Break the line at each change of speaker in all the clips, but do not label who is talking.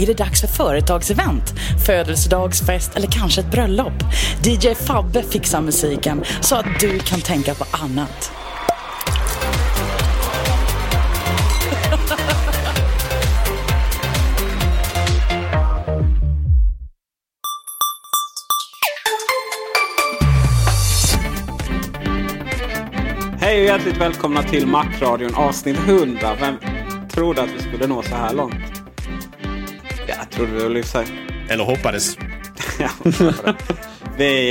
Är det dags för företagsevent, födelsedagsfest eller kanske ett bröllop? DJ Fabbe fixar musiken så att du kan tänka på annat.
Hej och hjärtligt välkomna till Macradion avsnitt 100. Vem trodde att vi skulle nå så här långt? Jag trodde väl i och för sig.
Eller hoppades.
Ja, vi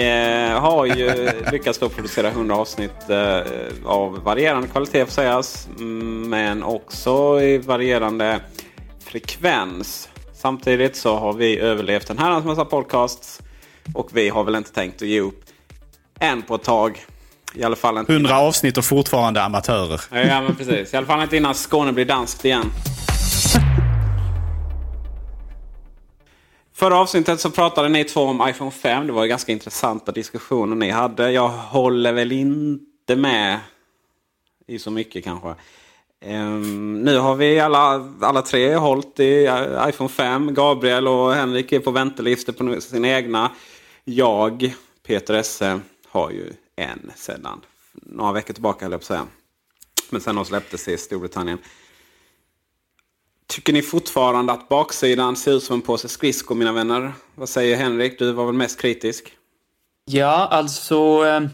eh, har ju lyckats då producera 100 avsnitt eh, av varierande kvalitet får sägas. Mm, Men också i varierande frekvens. Samtidigt så har vi överlevt en herrans massa podcasts. Och vi har väl inte tänkt att ge upp än på ett tag. I alla fall inte
100 avsnitt och fortfarande amatörer.
Ja, men precis. I alla fall inte innan Skåne blir danskt igen. Förra avsnittet så pratade ni två om iPhone 5. Det var ju ganska intressanta diskussioner ni hade. Jag håller väl inte med i så mycket kanske. Um, nu har vi alla, alla tre hållit i eh, iPhone 5. Gabriel och Henrik är på väntelistor på sina egna. Jag, Peter Esse, har ju en sedan några veckor tillbaka höll jag på att säga. Men sen har släpptes i Storbritannien. Tycker ni fortfarande att baksidan ser ut som en påse skridskor mina vänner? Vad säger Henrik? Du var väl mest kritisk?
Ja, alltså... Ehm,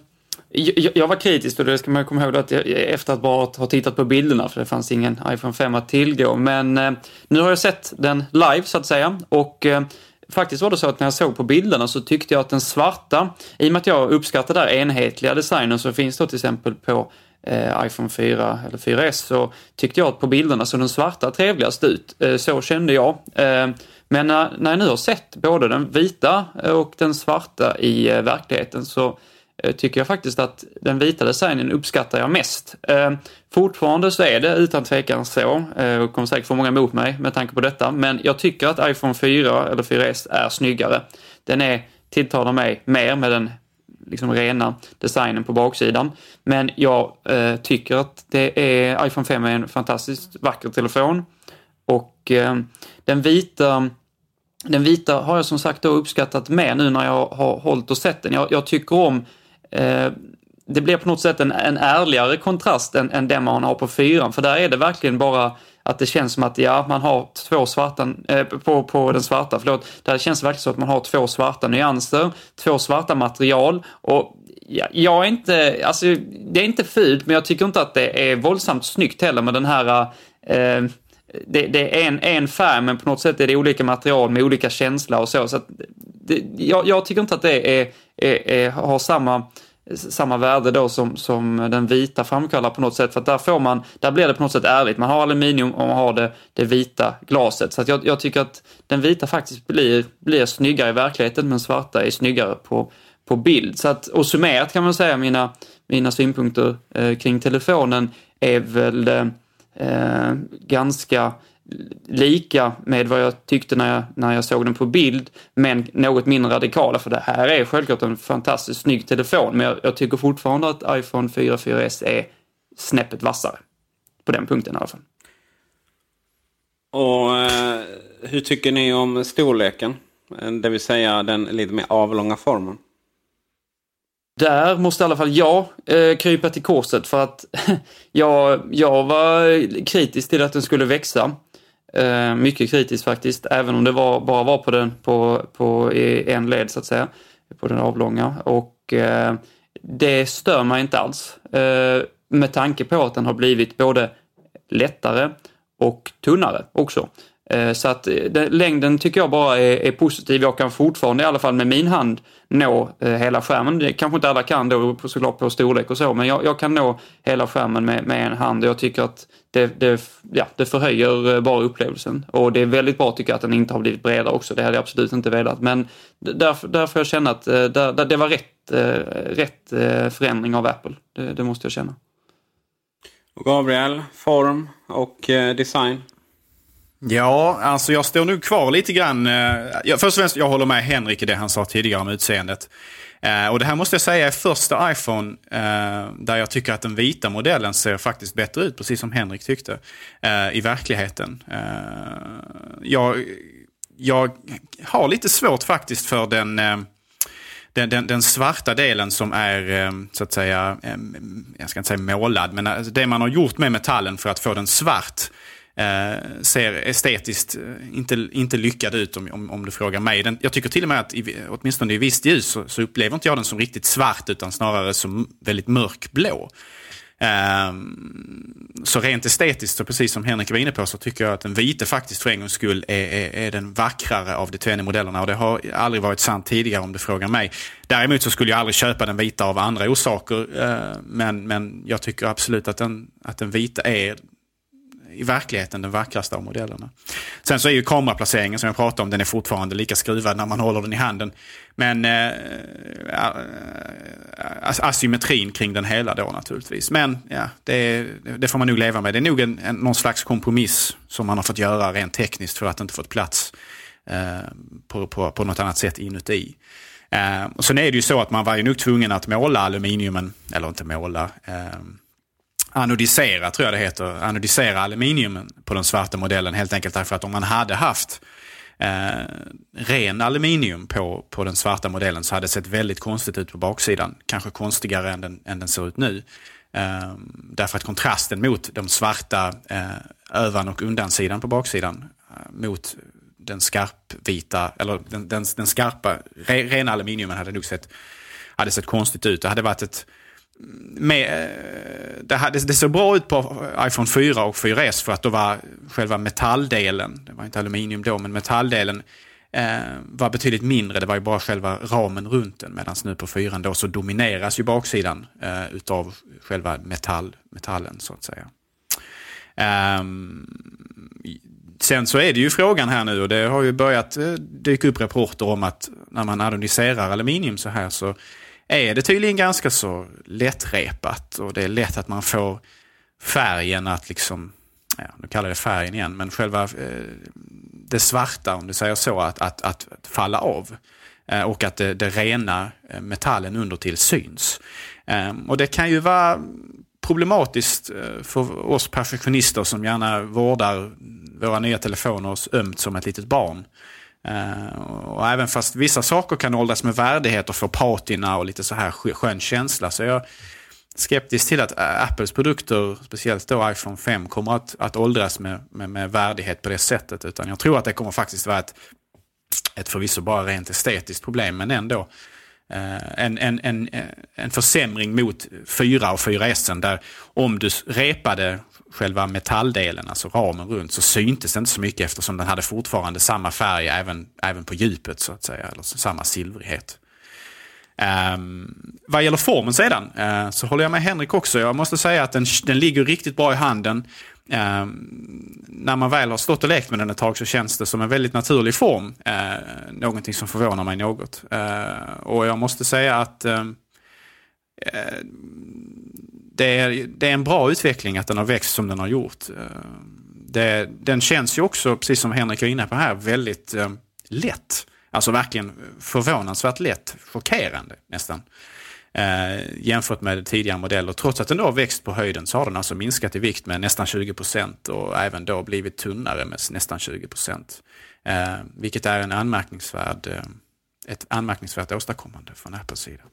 jag, jag var kritisk och det ska man komma ihåg att jag, efter att bara ha tittat på bilderna för det fanns ingen iPhone 5 att tillgå. Men eh, nu har jag sett den live så att säga och eh, faktiskt var det så att när jag såg på bilderna så tyckte jag att den svarta, i och med att jag uppskattar den enhetliga designen som finns då till exempel på Eh, iPhone 4 eller 4S så tyckte jag att på bilderna såg den svarta trevligast ut. Eh, så kände jag. Eh, men när, när jag nu har sett både den vita och den svarta i verkligheten så tycker jag faktiskt att den vita designen uppskattar jag mest. Fortfarande så är det utan tvekan så, och kommer säkert få många emot mig med tanke på detta, men jag tycker att iPhone 4 eller 4S är snyggare. Den är, tilltalar mig mer med den liksom rena designen på baksidan. Men jag eh, tycker att det är, iPhone 5 är en fantastiskt vacker telefon. Och eh, den vita den vita har jag som sagt då uppskattat mer nu när jag har hållit och sett den. Jag, jag tycker om eh, det blir på något sätt en, en ärligare kontrast än, än den man har på fyran. För där är det verkligen bara att det känns som att ja, man har två svarta, eh, på, på den svarta, förlåt. Där känns det verkligen som att man har två svarta nyanser, två svarta material och ja, jag är inte, alltså det är inte fult men jag tycker inte att det är våldsamt snyggt heller med den här eh, det, det, är en, en färg men på något sätt är det olika material med olika känsla och så. så att det, jag, jag tycker inte att det är, är, är, har samma, samma värde då som, som den vita framkallar på något sätt. För att där får man, där blir det på något sätt ärligt. Man har aluminium och man har det, det vita glaset. Så att jag, jag tycker att den vita faktiskt blir, blir snyggare i verkligheten men svarta är snyggare på, på bild. Så att, och summerat kan man säga mina, mina synpunkter eh, kring telefonen är väl eh, eh, ganska lika med vad jag tyckte när jag, när jag såg den på bild, men något mindre radikala. För det här är självklart en fantastiskt snygg telefon, men jag, jag tycker fortfarande att iPhone 4 4S är snäppet vassare. På den punkten i alla fall.
Och eh, hur tycker ni om storleken? Eh, Det vill säga den lite mer avlånga formen.
Där måste i alla fall jag eh, krypa till korset för att jag, jag var kritisk till att den skulle växa. Eh, mycket kritiskt faktiskt, även om det var, bara var på, den, på, på i en led så att säga. På den avlånga. Och eh, det stör mig inte alls. Eh, med tanke på att den har blivit både lättare och tunnare också. Eh, så att eh, det, längden tycker jag bara är, är positiv. Jag kan fortfarande i alla fall med min hand nå eh, hela skärmen. Det kanske inte alla kan då såklart på storlek och så, men jag, jag kan nå hela skärmen med, med en hand och jag tycker att det, det, ja, det förhöjer eh, bara upplevelsen. Och det är väldigt bra tycker jag att den inte har blivit bredare också. Det hade jag absolut inte velat. Men därför, därför jag känna att eh, där, där, det var rätt, eh, rätt förändring av Apple. Det, det måste jag känna.
Och Gabriel, form och design.
Ja, alltså jag står nog kvar lite grann. Eh, jag, först och främst, jag håller med Henrik i det han sa tidigare om utseendet. Eh, och det här måste jag säga är första iPhone eh, där jag tycker att den vita modellen ser faktiskt bättre ut, precis som Henrik tyckte, eh, i verkligheten. Eh, jag, jag har lite svårt faktiskt för den... Eh, den, den, den svarta delen som är, så att säga, jag ska inte säga målad, men det man har gjort med metallen för att få den svart eh, ser estetiskt eh, inte, inte lyckad ut om, om, om du frågar mig. Den, jag tycker till och med att i, åtminstone i visst ljus så, så upplever inte jag den som riktigt svart utan snarare som väldigt mörkblå. Ehm, så rent estetiskt, så precis som Henrik var inne på, så tycker jag att den vita faktiskt för en gångs skull är, är, är den vackrare av de tvenne modellerna. Och det har aldrig varit sant tidigare om du frågar mig. Däremot så skulle jag aldrig köpa den vita av andra orsaker. eh, men, men jag tycker absolut att den, att den vita är i verkligheten den vackraste av modellerna. Sen så är ju kameraplaceringen som jag pratade om, den är fortfarande lika skruvad när man håller den i handen. Men eh, eh asymmetrin kring den hela då naturligtvis. Men ja, det, det får man nog leva med. Det är nog en, en, någon slags kompromiss som man har fått göra rent tekniskt för att inte fått plats eh, på, på, på något annat sätt inuti. Eh, och sen är det ju så att man var ju nog tvungen att måla aluminiumen, eller inte måla, eh, anodisera tror jag det heter, anodisera aluminium på den svarta modellen helt enkelt därför att om man hade haft eh, ren aluminium på, på den svarta modellen så hade det sett väldigt konstigt ut på baksidan. Kanske konstigare än den, än den ser ut nu. Eh, därför att kontrasten mot de svarta eh, övan och undansidan på baksidan eh, mot den skarpvita, eller den, den, den skarpa, re, rena aluminiumen hade nog sett, hade sett konstigt ut. Det hade varit ett med, eh, det, hade, det såg bra ut på iPhone 4 och 4S för att då var själva metalldelen, det var inte aluminium då, men metalldelen eh, var betydligt mindre. Det var ju bara själva ramen runt den. Medan nu på 4 då så domineras ju baksidan eh, utav själva metall, metallen så att säga. Ehm, sen så är det ju frågan här nu och det har ju börjat eh, dyka upp rapporter om att när man anodiserar aluminium så här så är det tydligen ganska så lättrepat och det är lätt att man får färgen att liksom, ja, nu kallar jag det färgen igen, men själva eh, det svarta, om du säger så, att, att, att, falla av. Eh, och att det, det rena eh, metallen under till syns. Eh, och det kan ju vara problematiskt eh, för oss perfektionister som gärna vårdar våra nya telefoner ömt som ett litet barn. Uh, och även fast vissa saker kan åldras med värdighet och få patina och lite så här skön känsla så är jag skeptisk till att eh, Apples produkter, speciellt då iPhone 5, kommer att, att åldras med, med, med värdighet på det sättet. Utan jag tror att det kommer faktiskt vara ett, ett förvisso bara rent estetiskt problem, men ändå eh, en, en, en, en försämring mot 4 och 4S där om du repade själva metalldelen, alltså ramen runt, så syntes det inte så mycket eftersom den hade fortfarande samma färg även, även på djupet så att säga, eller samma silvrighet. Um, vad gäller formen sedan uh, så håller jag med Henrik också. Jag måste säga att den, den ligger riktigt bra i handen. Um, när man väl har stått och lekt med den ett tag så känns det som en väldigt naturlig form. Uh, någonting som förvånar mig något. Uh, och jag måste säga att um, det är, det är en bra utveckling att den har växt som den har gjort. Eh, det, den känns ju också, precis som Henrik var inne på här, väldigt eh, lätt. Alltså verkligen förvånansvärt lätt, chockerande nästan. Eh, jämfört med tidigare modeller. Trots att den då har växt på höjden så har den alltså minskat i vikt med nästan 20 procent och även då blivit tunnare med nästan 20 procent. Eh, vilket är en anmärkningsvärd, eh, ett anmärkningsvärt åstadkommande från Apples sida.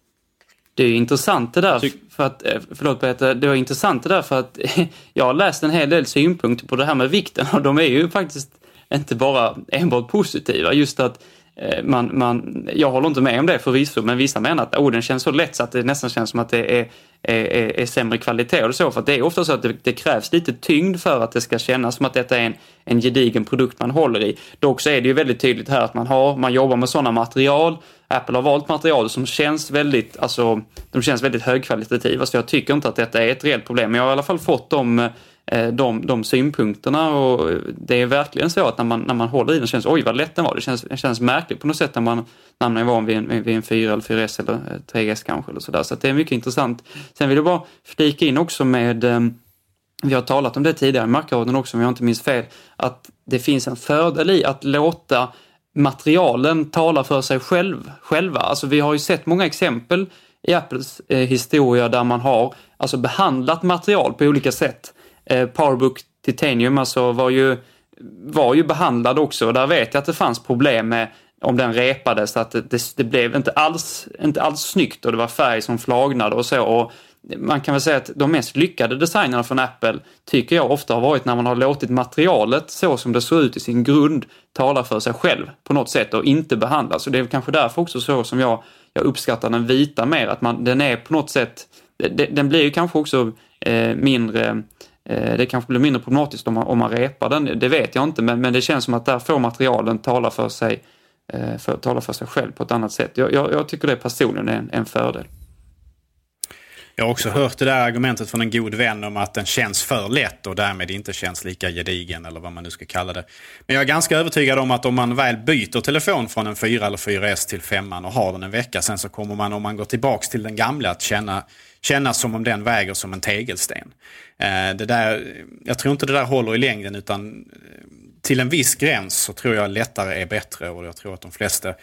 Det är intressant det där, för att, eh, förlåt Peter, det var intressant det där för att jag har läst en hel del synpunkter på det här med vikten och de är ju faktiskt inte bara enbart positiva. Just att Eh, man, man, jag håller inte med om det förvisso, men vissa menar att oh, den känns så lätt så att det nästan känns som att det är, är, är sämre kvalitet och så. För det är ofta så att det, det, krävs lite tyngd för att det ska kännas som att detta är en, en gedigen produkt man håller i. Dock så är det ju väldigt tydligt här att man har, man jobbar med sådana material. Apple har valt material som känns väldigt, alltså, de känns väldigt högkvalitativa, så jag tycker inte att detta är ett reellt problem. Men jag har i alla fall fått de Eh, Eh, de, de synpunkterna och det är verkligen så att när man, när man håller i den känns oj vad lätt den var. Det känns, det känns märkligt på något sätt när man, när man är van vid en, vid en 4 eller 4S eller eh, 3S kanske eller sådär. Så det är mycket intressant. Sen vill jag bara flika in också med ehm, vi har talat om det tidigare i markraden också om jag inte minns fel, att det finns en fördel i att låta materialen tala för sig själv, själva. Alltså vi har ju sett många exempel i Apples eh, historia där man har alltså behandlat material på olika sätt Eh, Powerbook Titanium alltså var ju, var ju behandlad också. Där vet jag att det fanns problem med om den repades, att det, det, blev inte alls, inte alls snyggt och det var färg som flagnade och så. Och man kan väl säga att de mest lyckade designerna från Apple tycker jag ofta har varit när man har låtit materialet så som det ser ut i sin grund tala för sig själv på något sätt och inte behandlas. Och det är kanske därför också så som jag, jag uppskattar den vita mer, att man, den är på något sätt, den blir ju kanske också eh, mindre Eh, Eh, det kanske blir mindre problematiskt om man, om man repar den, det vet jag inte, men, men det känns som att där får materialen tala för sig, eh, för, tala för sig själv på ett annat sätt. Jag, jag, jag tycker det personligen är en, en fördel.
Jag har också hört det där argumentet från en god vän om att den känns för lätt och därmed inte känns lika gedigen eller vad man nu ska kalla det. Men jag är ganska övertygad om att om man väl byter telefon från en 4 eller 4S till 5 och har den en vecka sen så kommer man om man går tillbaks till den gamla att känna, kännas som om den väger som en tegelsten. Eh, det där, jag tror inte det där håller i längden utan eh, till en viss gräns så tror jag lättare är bättre och jag tror att de flesta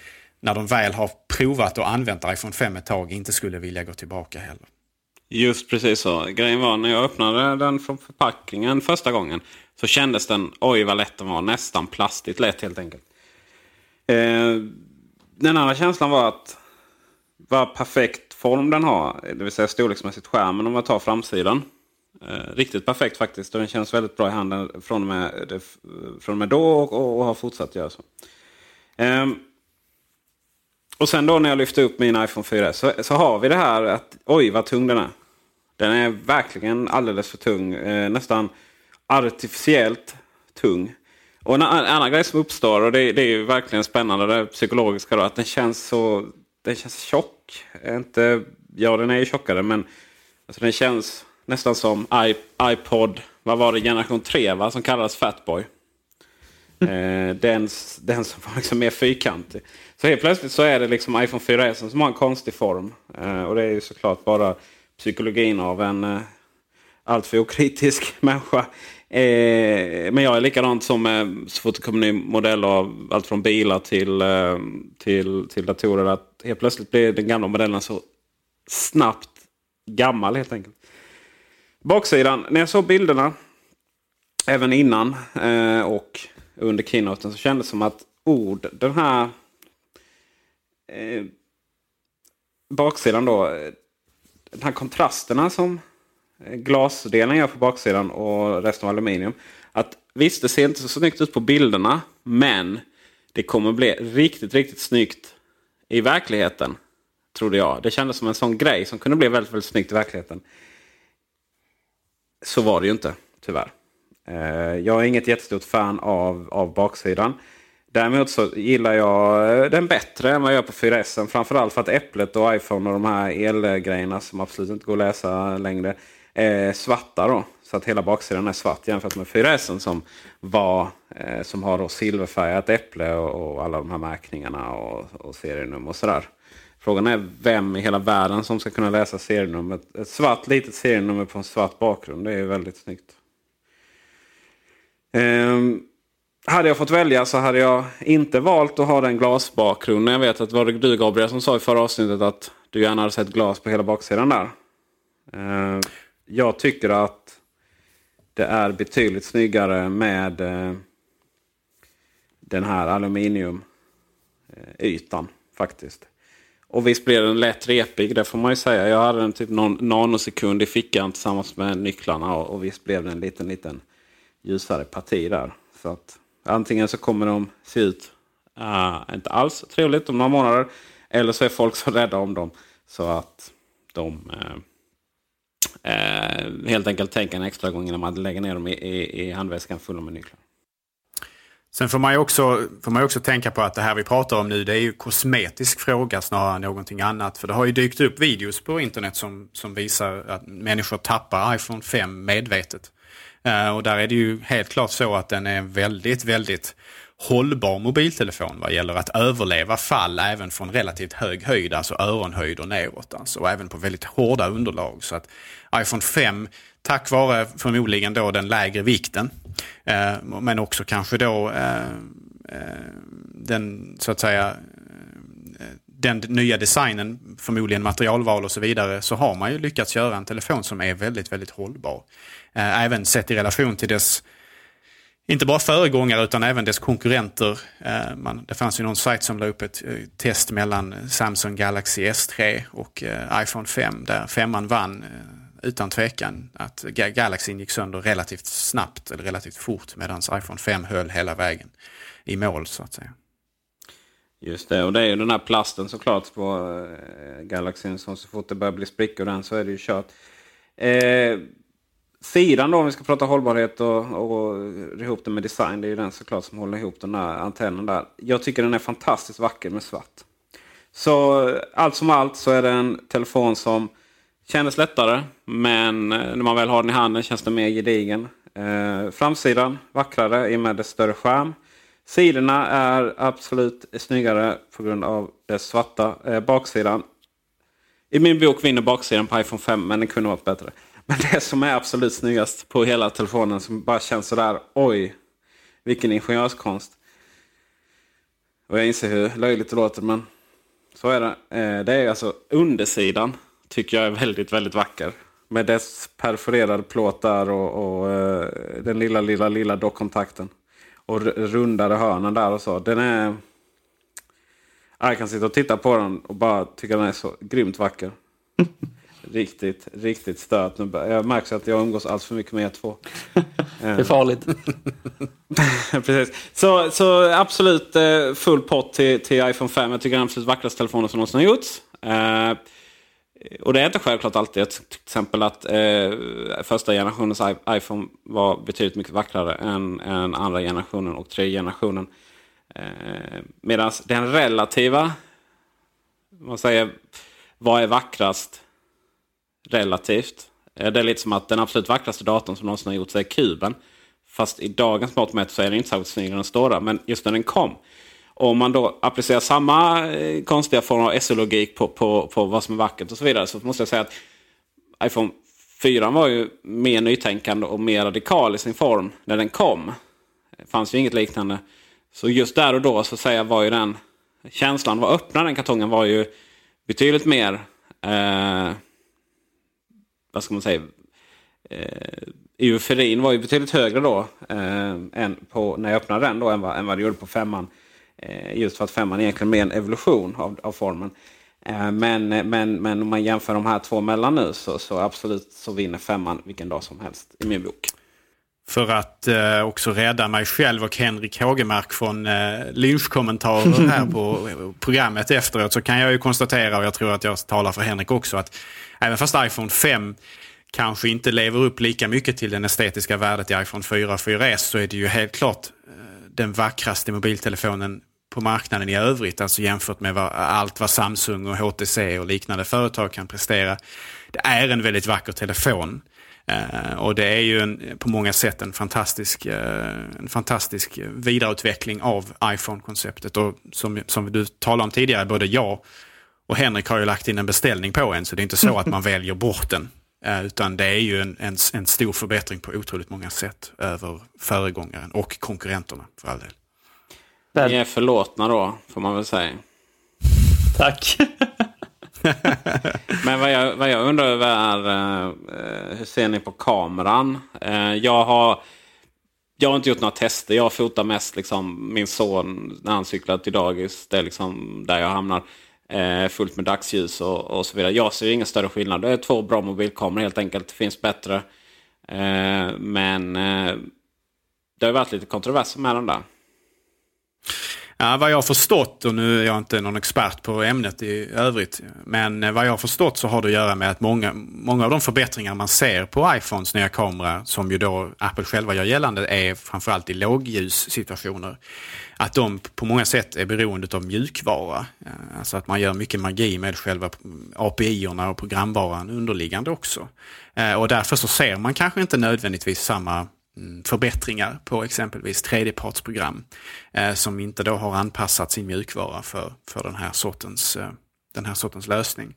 när de väl har provat och använt iPhone 5 ett tag inte skulle vilja gå tillbaka heller.
Just precis så. Grejen var när jag öppnade den från förpackningen första gången så kändes den, oj vad lätt den var, nästan plastigt lätt helt enkelt. Eh, den andra känslan var att vad perfekt form den har, det vill säga storleksmässigt skärmen om man tar framsidan. Eh, riktigt perfekt faktiskt och den känns väldigt bra i handen från och med, från och med då och, och har fortsatt göra så. Eh, och sen då när jag lyfter upp min iPhone 4 så, så har vi det här att oj vad tung den är. Den är verkligen alldeles för tung. Eh, nästan artificiellt tung. Och en annan grej som uppstår och det, det är ju verkligen spännande det psykologiska då. Att den känns så den känns tjock. Inte, ja den är ju tjockare men alltså den känns nästan som I, iPod. Vad var det? Generation 3 va? Som kallades Fatboy. Eh, den, den som var liksom mer fyrkantig. Så helt plötsligt så är det liksom iPhone 4S som har en konstig form. Eh, och det är ju såklart bara psykologin av en eh, alltför okritisk människa. Eh, men jag är likadant som eh, så fort det kommer en ny modell av allt från bilar till, eh, till, till datorer. Att helt plötsligt blir den gamla modellen så snabbt gammal helt enkelt. Baksidan, när jag såg bilderna även innan eh, och under keynoten så kändes det som att ord, den här eh, baksidan då. Den här kontrasterna som eh, glasdelen gör på baksidan och resten av aluminium. Att visst, det ser inte så snyggt ut på bilderna. Men det kommer bli riktigt, riktigt snyggt i verkligheten. Trodde jag. Det kändes som en sån grej som kunde bli väldigt, väldigt snyggt i verkligheten. Så var det ju inte, tyvärr. Eh, jag är inget jättestort fan av, av baksidan. Däremot så gillar jag eh, den bättre än vad jag gör på 4S. Framförallt för att Äpplet och iPhone och de här elgrejerna som absolut inte går att läsa längre är svarta. Då. Så att hela baksidan är svart jämfört med 4S som, var, eh, som har då silverfärgat äpple och, och, alla de här märkningarna och, och serienummer och sådär. Frågan är vem i hela världen som ska kunna läsa serienumret. Ett svart litet serienummer på en svart bakgrund. Det är väldigt snyggt. Um, hade jag fått välja så hade jag inte valt att ha den glasbakgrunden. Jag vet att var det du Gabriel som sa i förra avsnittet att du gärna hade sett glas på hela baksidan där. Eh, jag tycker att det är betydligt snyggare med eh, den här aluminiumytan faktiskt. Och visst blev den lätt repig, det får man ju säga. Jag hade den typ någon nanosekund i fickan tillsammans med nycklarna. Och, och visst blev det en liten, liten ljusare parti där. Så att antingen så kommer de se ut uh, inte alls trevligt om några månader. Eller så är folk så rädda om dem så att de uh, uh, helt enkelt tänker en extra gång innan man lägger ner dem i, i, i handväskan fulla med nycklar.
Sen får man, ju också, får man också tänka på att det här vi pratar om nu det är ju kosmetisk fråga snarare än någonting annat. För det har ju dykt upp videos på internet som, som visar att människor tappar iPhone 5 medvetet. Eh, och där är det ju helt klart så att den är väldigt, väldigt hållbar mobiltelefon vad gäller att överleva fall även från relativt hög höjd, alltså öronhöjd och neråt. Alltså, och även på väldigt hårda underlag. Så att iPhone 5, tack vare förmodligen då den lägre vikten, eh, men också kanske då eh, eh den så att säga den nya designen, förmodligen materialval och så vidare, så har man ju lyckats göra en telefon som är väldigt, väldigt hållbar. Eh, även sett i relation till dess inte bara föregångare utan även dess konkurrenter. Eh, man, det fanns ju någon sajt som la upp ett eh, test mellan Samsung Galaxy S3 och iPhone 5 där femman vann utan tvekan. Att Galaxy gick sönder relativt snabbt eller relativt fort medan iPhone 5 höll hela vägen i mål så att säga.
Just det, och det är ju den här plasten såklart på eh, Galaxyn så fort det börjar bli sprickor den så är det ju kört. Eh, sidan då, om vi ska prata hållbarhet och, och ihop det med design. Det är ju den såklart som håller ihop den där antennen där. Jag tycker den är fantastiskt vacker med svart. Så eh, allt som allt så är det en telefon som kändes lättare. Men eh, när man väl har den i handen känns den mer gedigen. Eh, framsidan vackrare i och med dess större skärm. Sidorna är absolut snyggare på grund av den svarta. Eh, baksidan. I min bok vinner baksidan på iPhone 5 men den kunde varit bättre. Men det som är absolut snyggast på hela telefonen som bara känns sådär oj. Vilken ingenjörskonst. Och jag inser hur löjligt det låter men så är det. Eh, det är alltså undersidan tycker jag är väldigt väldigt vacker. Med dess perforerade plåtar och, och eh, den lilla lilla lilla dockkontakten. Och rundade hörnen där och så. Den är... Jag kan sitta och titta på den och bara tycka den är så grymt vacker. riktigt, riktigt stört. Jag märker att jag umgås alls för mycket med er två.
det är farligt.
Precis. Så, så absolut eh, full pott till, till iPhone 5. Jag tycker det är den absolut vackraste telefonen som någonsin har gjorts. Eh, och det är inte självklart alltid. Jag till exempel att eh, första generationens iPhone var betydligt mycket vackrare än, än andra generationen och tredje generationen. Eh, Medan den relativa, man säger, vad är vackrast? relativt. Eh, det är lite som att den absolut vackraste datorn som någonsin har gjorts är kuben. Fast i dagens mått mätt så är den inte särskilt snygg när den står där. Men just när den kom. Om man då applicerar samma eh, konstiga form av SO-logik på, på, på vad som är vackert och så vidare. Så måste jag säga att iPhone 4 var ju mer nytänkande och mer radikal i sin form när den kom. Det fanns ju inget liknande. Så just där och då så säga var ju den känslan, var öppna den kartongen var ju betydligt mer eh, vad ska man säga, eh, euforin var ju betydligt högre då eh, än på, när jag öppnade den då än vad, än vad det gjorde på femman. Eh, just för att femman är egentligen mer en evolution av, av formen. Eh, men, men, men om man jämför de här två mellan nu så, så absolut så vinner femman vilken dag som helst i min bok.
För att eh, också rädda mig själv och Henrik Hågemark från eh, lynchkommentarer här på programmet efteråt så kan jag ju konstatera, och jag tror att jag talar för Henrik också, att även fast iPhone 5 kanske inte lever upp lika mycket till den estetiska värdet i iPhone 4 och 4S så är det ju helt klart eh, den vackraste mobiltelefonen på marknaden i övrigt. Alltså jämfört med vad, allt vad Samsung och HTC och liknande företag kan prestera. Det är en väldigt vacker telefon. Uh, och det är ju en, på många sätt en fantastisk, uh, en fantastisk vidareutveckling av iPhone-konceptet. Och som, som du talade om tidigare, både jag och Henrik har ju lagt in en beställning på en så det är inte så att man väljer bort den. Eh, utan det är ju en, en, en, stor förbättring på otroligt många sätt över föregångaren och konkurrenterna för all del.
Ni är förlåtna då, får man väl säga.
Tack.
Men vad jag, vad jag undrar över är uh, hur ser ni på kameran? Uh, jag har jag har inte gjort några tester. Jag fotar mest liksom min son när han cyklar till dagis. Det är liksom där jag hamnar. Eh, fullt med dagsljus och, och, så vidare. Jag ser ingen större skillnad. Det är två bra mobilkameror helt enkelt. Det finns bättre. Eh, men eh, det har varit lite kontroverser med den där.
Ja, vad jag har förstått, och nu är jag inte någon expert på ämnet i övrigt, men eh, vad jag har förstått så har det att göra med att många, många av de förbättringar man ser på iPhones nya kamera, som ju då Apple själva gör gällande, är framförallt i lågljussituationer. Att de på många sätt är beroende av mjukvara. Eh, alltså att man gör mycket magi med själva API-erna och programvaran underliggande också. Eh, och därför så ser man kanske inte nödvändigtvis samma Mm, förbättringar på exempelvis tredjepartsprogram eh, som inte då har anpassat sin mjukvara för, för den, här sortens, eh, den här sortens lösning.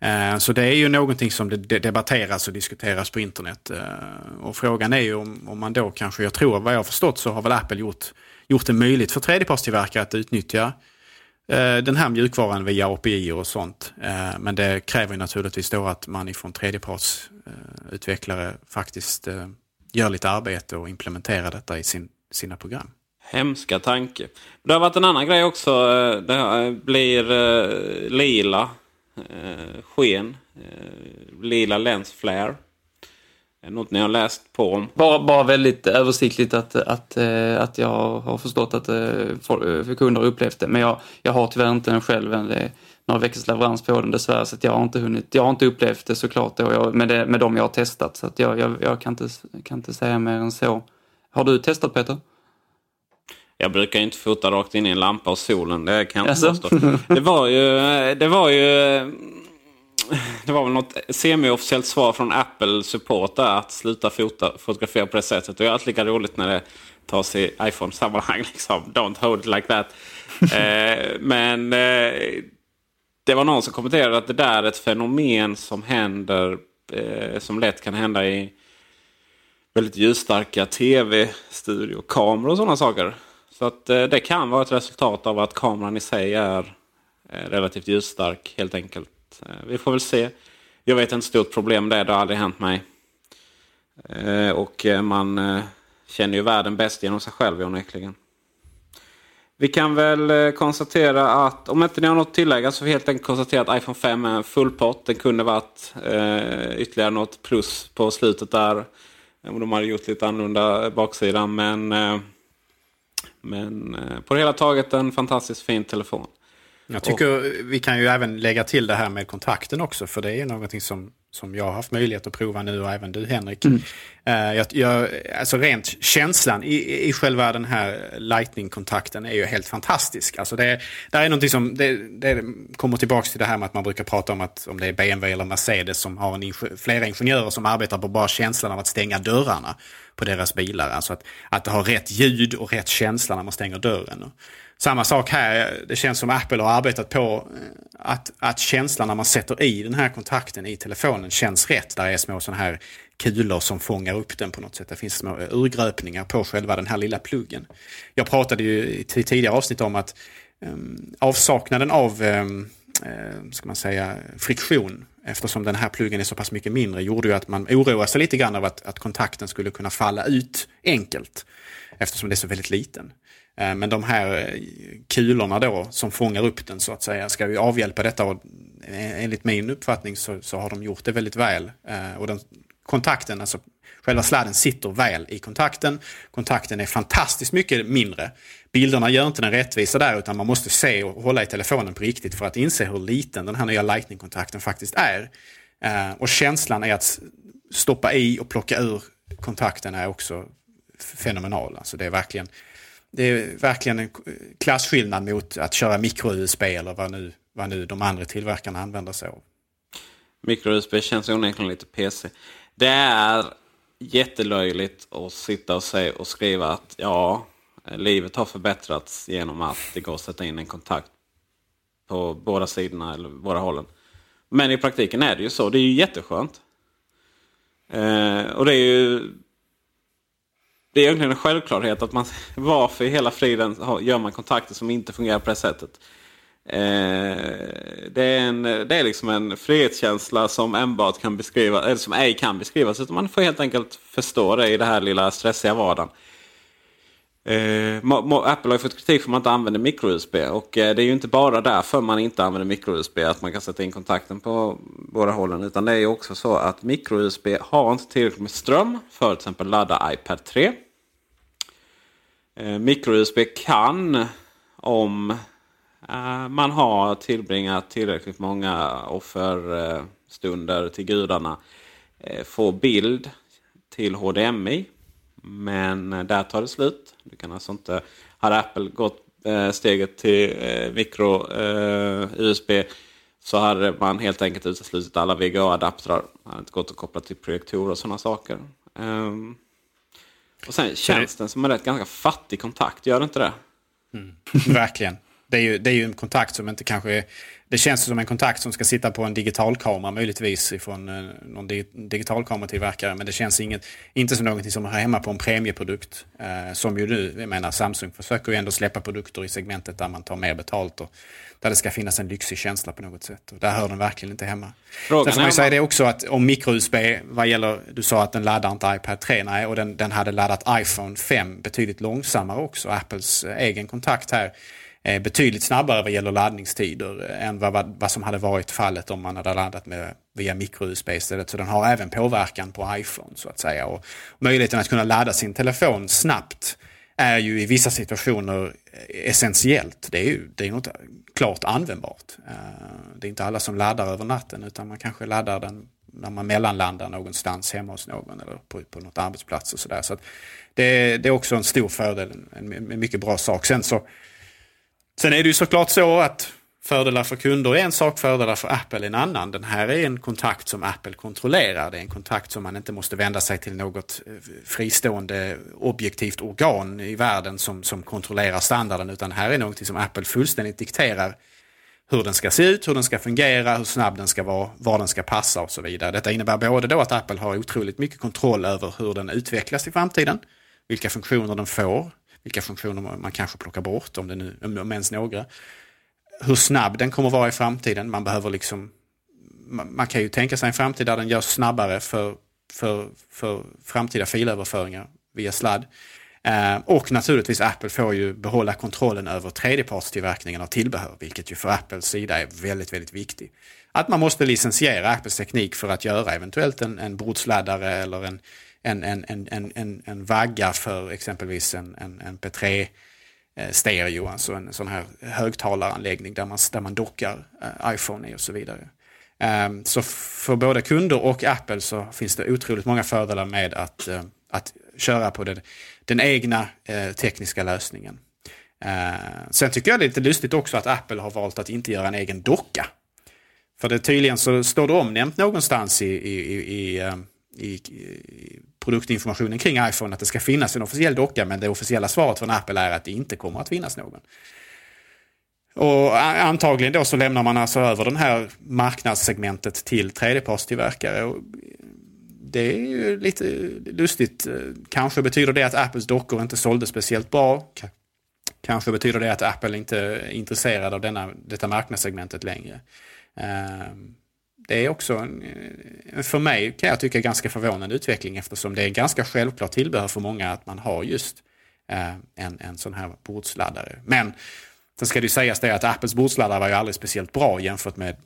Eh, så det är ju någonting som det debatteras och diskuteras på internet. Eh, och frågan är ju om, om man då kanske, jag tror vad jag har förstått så har väl Apple gjort, gjort det möjligt för tredjepartstillverkare att utnyttja eh, den här mjukvaran via API och sånt. Eh, men det kräver naturligtvis då att man ifrån tredjepartsutvecklare eh, faktiskt gör lite arbete och implementerar detta i sin, sina program.
Hemska tanke. Det har varit en annan grej också. Eh, det blir uh, lila sken. Lila lens flare. Något ni har läst på om?
Bara, bara väldigt översiktligt att, att, att jag har förstått att för kunder har upplevt det. Men jag, jag har tyvärr inte den själv. Det några veckors leverans på den dessvärre. Så jag har inte hunnit. Jag har inte upplevt det såklart då, jag, med, det, med de jag har testat. Så jag, jag, jag, kan, inte, kan inte säga mer än så. Har du testat Peter?
Jag brukar inte fota rakt in i en lampa och solen. Det kan jag inte alltså? påstå. Det var ju... Det var ju... Det var väl något semi-officiellt svar från Apple Support där att sluta fota, fotografera på det sättet. Och jag är alltid lika roligt när det tas i iPhone-sammanhang. Liksom. Don't hold it like that. eh, men eh, det var någon som kommenterade att det där är ett fenomen som händer eh, som lätt kan hända i väldigt ljusstarka tv-studio-kameror och sådana saker. Så att eh, det kan vara ett resultat av att kameran i sig är eh, relativt ljusstark helt enkelt. Eh, vi får väl se. Jag vet inte stort problem det, det har aldrig hänt mig. Eh, och eh, man eh, känner ju världen bäst genom sig själv onekligen. Vi kan väl eh, konstatera att, om inte ni har något att tillägga, så helt enkelt konstatera att iPhone 5 är en full pott. Den kunde varit eh, ytterligare något plus på slutet där. Om de hade gjort lite annorlunda baksidan. Men, eh, men eh, på det hela taget en fantastiskt fin telefon.
Jag tycker och, vi kan ju även lägga till det här med kontakten också. För det är någonting som som jag har haft möjlighet att prova nu och även du Henrik. Mm. Uh, jag, jag, alltså rent känslan i, i själva den här lightning-kontakten är ju helt fantastisk. Alltså det, det är någonting som det, det kommer tillbaka till det här med att man brukar prata om att om det är BMW eller Mercedes som har en, flera ingenjörer som arbetar på bara känslan av att stänga dörrarna på deras bilar. Alltså att, att det har rätt ljud och rätt känsla när man stänger dörren. Samma sak här, det känns som Apple har arbetat på eh, att, att känslan när man sätter i den här kontakten i telefonen känns rätt. Där är små sådana här kulor som fångar upp den på något sätt. Det finns små eh, urgröpningar på själva den här lilla pluggen. Jag pratade ju i tidigare avsnitt om att um, avsaknaden av um, ska man säga, friktion eftersom den här pluggen är så pass mycket mindre gjorde ju att man oroade sig lite grann av att, att kontakten skulle kunna falla ut enkelt eftersom det är så väldigt liten. Eh, men de här eh, kulorna då som fångar upp den så att säga ska ju avhjälpa detta och eh, enligt min uppfattning så, så har de gjort det väldigt väl. Och den, kontakten, alltså själva sladden sitter väl i kontakten. Kontakten är fantastiskt mycket mindre. Bilderna gör inte den rättvisa där utan man måste se och hålla i telefonen på riktigt för att inse hur liten den här nya Lightning-kontakten faktiskt är. Och känslan är att stoppa i och plocka ur kontakten är också fenomenal. Alltså det är verkligen det är verkligen en klasskillnad mot att köra micro-USB eller vad nu, vad nu de andra tillverkarna använder sig av.
Micro-USB känns onekligen lite PC. Det är jättelöjligt att sitta och, säga och skriva att ja, livet har förbättrats genom att det går att sätta in en kontakt på båda sidorna eller båda hållen. Men i praktiken är det ju så. Det är ju jätteskönt. Eh, och det är ju det är egentligen en självklarhet att man varför i hela friden gör man kontakter som inte fungerar på det sättet. Eh, det, är en, det är liksom en frihetskänsla som enbart kan beskriva, eller som ej kan beskrivas. Utan man får helt enkelt förstå det i det här lilla stressiga vardagen. Eh, Apple har fått kritik för att man inte använder micro-USB. Och eh, det är ju inte bara därför man inte använder micro-USB. Att man kan sätta in kontakten på båda hållen. Utan det är ju också så att micro-USB har inte tillräckligt med ström för att till exempel ladda iPad 3. Eh, micro-USB kan om eh, man har tillbringat tillräckligt många offerstunder eh, till gudarna eh, få bild till HDMI. Men eh, där tar det slut. Du kan alltså inte, hade Apple gått steget till eh, mikro-USB så hade man helt enkelt uteslutit alla VGA-adaptrar. Det hade inte gått att koppla till projektorer och sådana saker. Um, och sen känns den som en rätt ganska fattig kontakt, gör det inte det?
Mm. Verkligen. Det är, ju, det är ju en kontakt som inte kanske det känns som en kontakt som ska sitta på en digitalkamera möjligtvis ifrån eh, någon digitalkameratillverkare. Men det känns inget, inte som någonting som hör hemma på en premieprodukt. Eh, som ju nu, jag menar Samsung försöker ju ändå släppa produkter i segmentet där man tar mer betalt. Och där det ska finnas en lyxig känsla på något sätt. Och där hör den verkligen inte hemma. Frågan Sen får man ju säga det också att om micro-USB, vad gäller, du sa att den laddar inte iPad 3, nej, och den, den hade laddat iPhone 5 betydligt långsammare också. Apples eh, egen kontakt här Eh, betydligt snabbare vad gäller laddningstider eh, än vad, vad som hade varit fallet om man hade laddat med, via micro-USB istället. Så den har även påverkan på iPhone så att säga. Och möjligheten att kunna ladda sin telefon snabbt är ju i vissa situationer eh, essentiellt. Det är ju det är något klart användbart. Det är inte alla som laddar över natten utan man kanske laddar den när man mellanlandar någonstans hemma hos någon eller på, på något arbetsplats och sådär. Så, så det, det, är också en stor fördel, en, en mycket bra sak. Sen så Sen är det ju såklart så att fördelar för kunder är en sak, fördelar för Apple är en annan. Den här är en kontakt som Apple kontrollerar. Det är en kontakt som man inte måste vända sig till något eh, fristående objektivt organ i världen som, som kontrollerar standarden. Utan här är någonting som Apple fullständigt dikterar hur den ska se ut, hur den ska fungera, hur snabb den ska vara, var den ska passa och så vidare. Detta innebär både då att Apple har otroligt mycket kontroll över hur den utvecklas i framtiden, vilka funktioner den får, vilka funktioner man kanske plockar bort, om, det nu, om ens några. Hur snabb den kommer vara i framtiden. Man behöver liksom man kan ju tänka sig en framtid där den görs snabbare för, för, för framtida filöverföringar via sladd. Eh, och naturligtvis Apple får ju behålla kontrollen över tredjepartstillverkningen av tillbehör, vilket ju för Apples sida är väldigt, väldigt viktigt. Att man måste licensiera Apples teknik för att göra eventuellt en, en bordsladdare eller en, en, en, en, en, en vagga för exempelvis en, en, en P3 eh, stereo, alltså en sån här högtalaranläggning där man, där man dockar eh, iPhone i och så vidare. Ehm, så för både kunder och Apple så finns det otroligt många fördelar med att, eh, att köra på den, den egna tekniska lösningen. Ehm, sen tycker jag det är lite lustigt också att Apple har valt att inte göra en egen docka. För det tydligen så står det omnämnt någonstans i, i, i, i, ehm, i produktinformationen kring iPhone att det ska finnas en officiell docka men det officiella svaret från Apple är att det inte kommer att finnas någon. Och antagligen då så lämnar man alltså över det här marknadssegmentet till tredjepartstillverkare. det är ju lite lustigt. Kanske betyder det att Apples dockor inte sålde speciellt bra. Kanske betyder det att Apple inte är intresserad av denna, detta marknadssegmentet längre. Ehm, det är också en, eh, för mig kan jag tycka ganska förvånande utveckling eftersom det är ganska självklart tillbehör för många att man har just eh, en, en sån här bordsladdare. Men sen ska det ju sägas det att Apples bordsladdare var ju aldrig speciellt bra jämfört med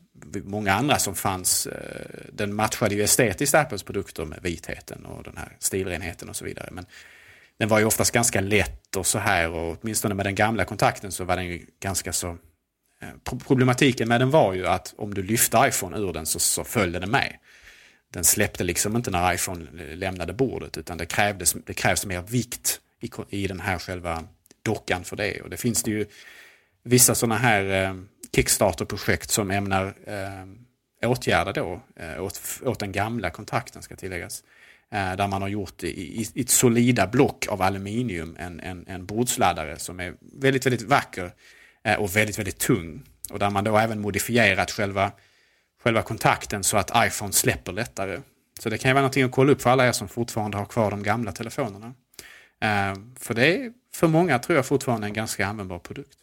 många andra som fanns. Eh, den matchade ju estetiskt Apples produkter med vitheten och den här stilrenheten och så vidare. Men den var ju oftast ganska lätt och så här och åtminstone med den gamla kontakten så var den ju ganska så Eh, problematiken med den var ju att om du lyfte iPhone ur den så, så följde den med. Den släppte liksom inte när iPhone lämnade bordet utan det, krävdes, det krävs mer vikt i, i den här själva dockan för det. Och det finns det ju vissa sådana här eh, Kickstarter-projekt som ämnar eh, åtgärda då eh, åt, åt den gamla kontakten ska tilläggas. Eh, där man har gjort i, i, i ett solida block av aluminium en, en, en bordsladdare som är väldigt, väldigt vacker Eh, Eh, och väldigt, väldigt tung. Och där man då även modifierat själva, själva kontakten så att iPhone släpper lättare. Så det kan ju vara någonting att kolla upp för alla er som fortfarande har kvar de gamla telefonerna. Eh, för det är för många tror jag fortfarande en ganska användbar produkt.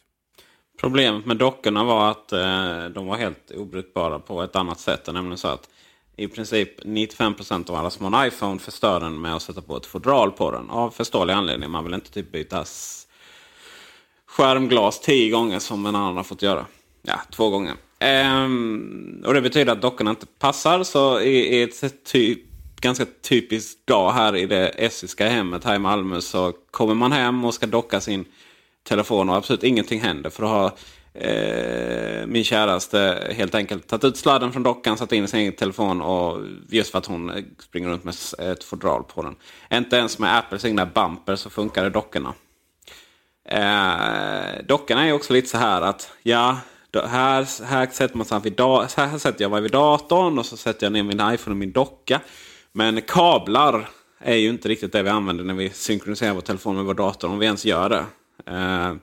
Problemet med dockorna var att eh, de var helt obrukbara på ett annat sätt. Nämligen så att i princip 95% av alla som har en iPhone förstör den med att sätta på ett fodral på den. Av förståelig anledning. Man vill inte typ byta skärmglas tio gånger som en annan har fått göra. Ja, två gånger. Ehm, och det betyder att dockorna inte passar. Så i, i ett typ, ganska typiskt dag här i det essiska hemmet här i Malmö så kommer man hem och ska docka sin telefon och absolut ingenting händer. För då har eh, min käraste helt enkelt tagit ut sladden från dockan, satt in sin egen telefon och just för att hon springer runt med ett fodral på den. Inte ens med Apples egna bumper så funkar dockorna. Eh, dockorna är också lite så här att ja, här, här sätter man sig vid här sätter jag mig vid datorn och så sätter jag ner min iPhone och min docka. Men kablar är ju inte riktigt det vi använder när vi synkroniserar vår telefon med vår dator, om vi ens gör det. Eh,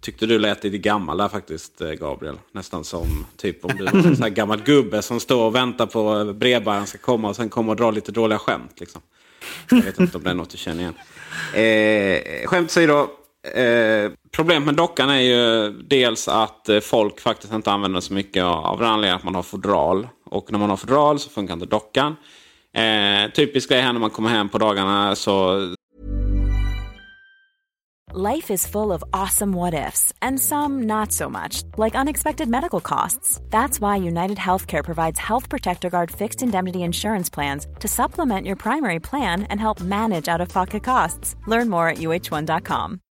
tyckte du lät lite gammal där faktiskt, eh, Gabriel. Nästan som typ om du var en här gammal gubbe som står och väntar på brevbäraren ska komma och sen kommer och dra lite dåliga skämt. Liksom. Jag vet inte om det är något du känner igen. Eh, skämt åsido. Eh, problemet med dockan är ju dels att eh, folk faktiskt inte använder så mycket av den anledningen att man har fodral. Och när man har fodral så funkar inte dockan. Eh, typisk grej här när man kommer hem på dagarna så...
Life is full of awesome what ifs and some not so much. Like unexpected medical costs. That's why United Healthcare provides Health Protector Guard fixed indemnity insurance plans to supplement your primary plan and help manage out-of-pocket costs. Learn more at uh1.com.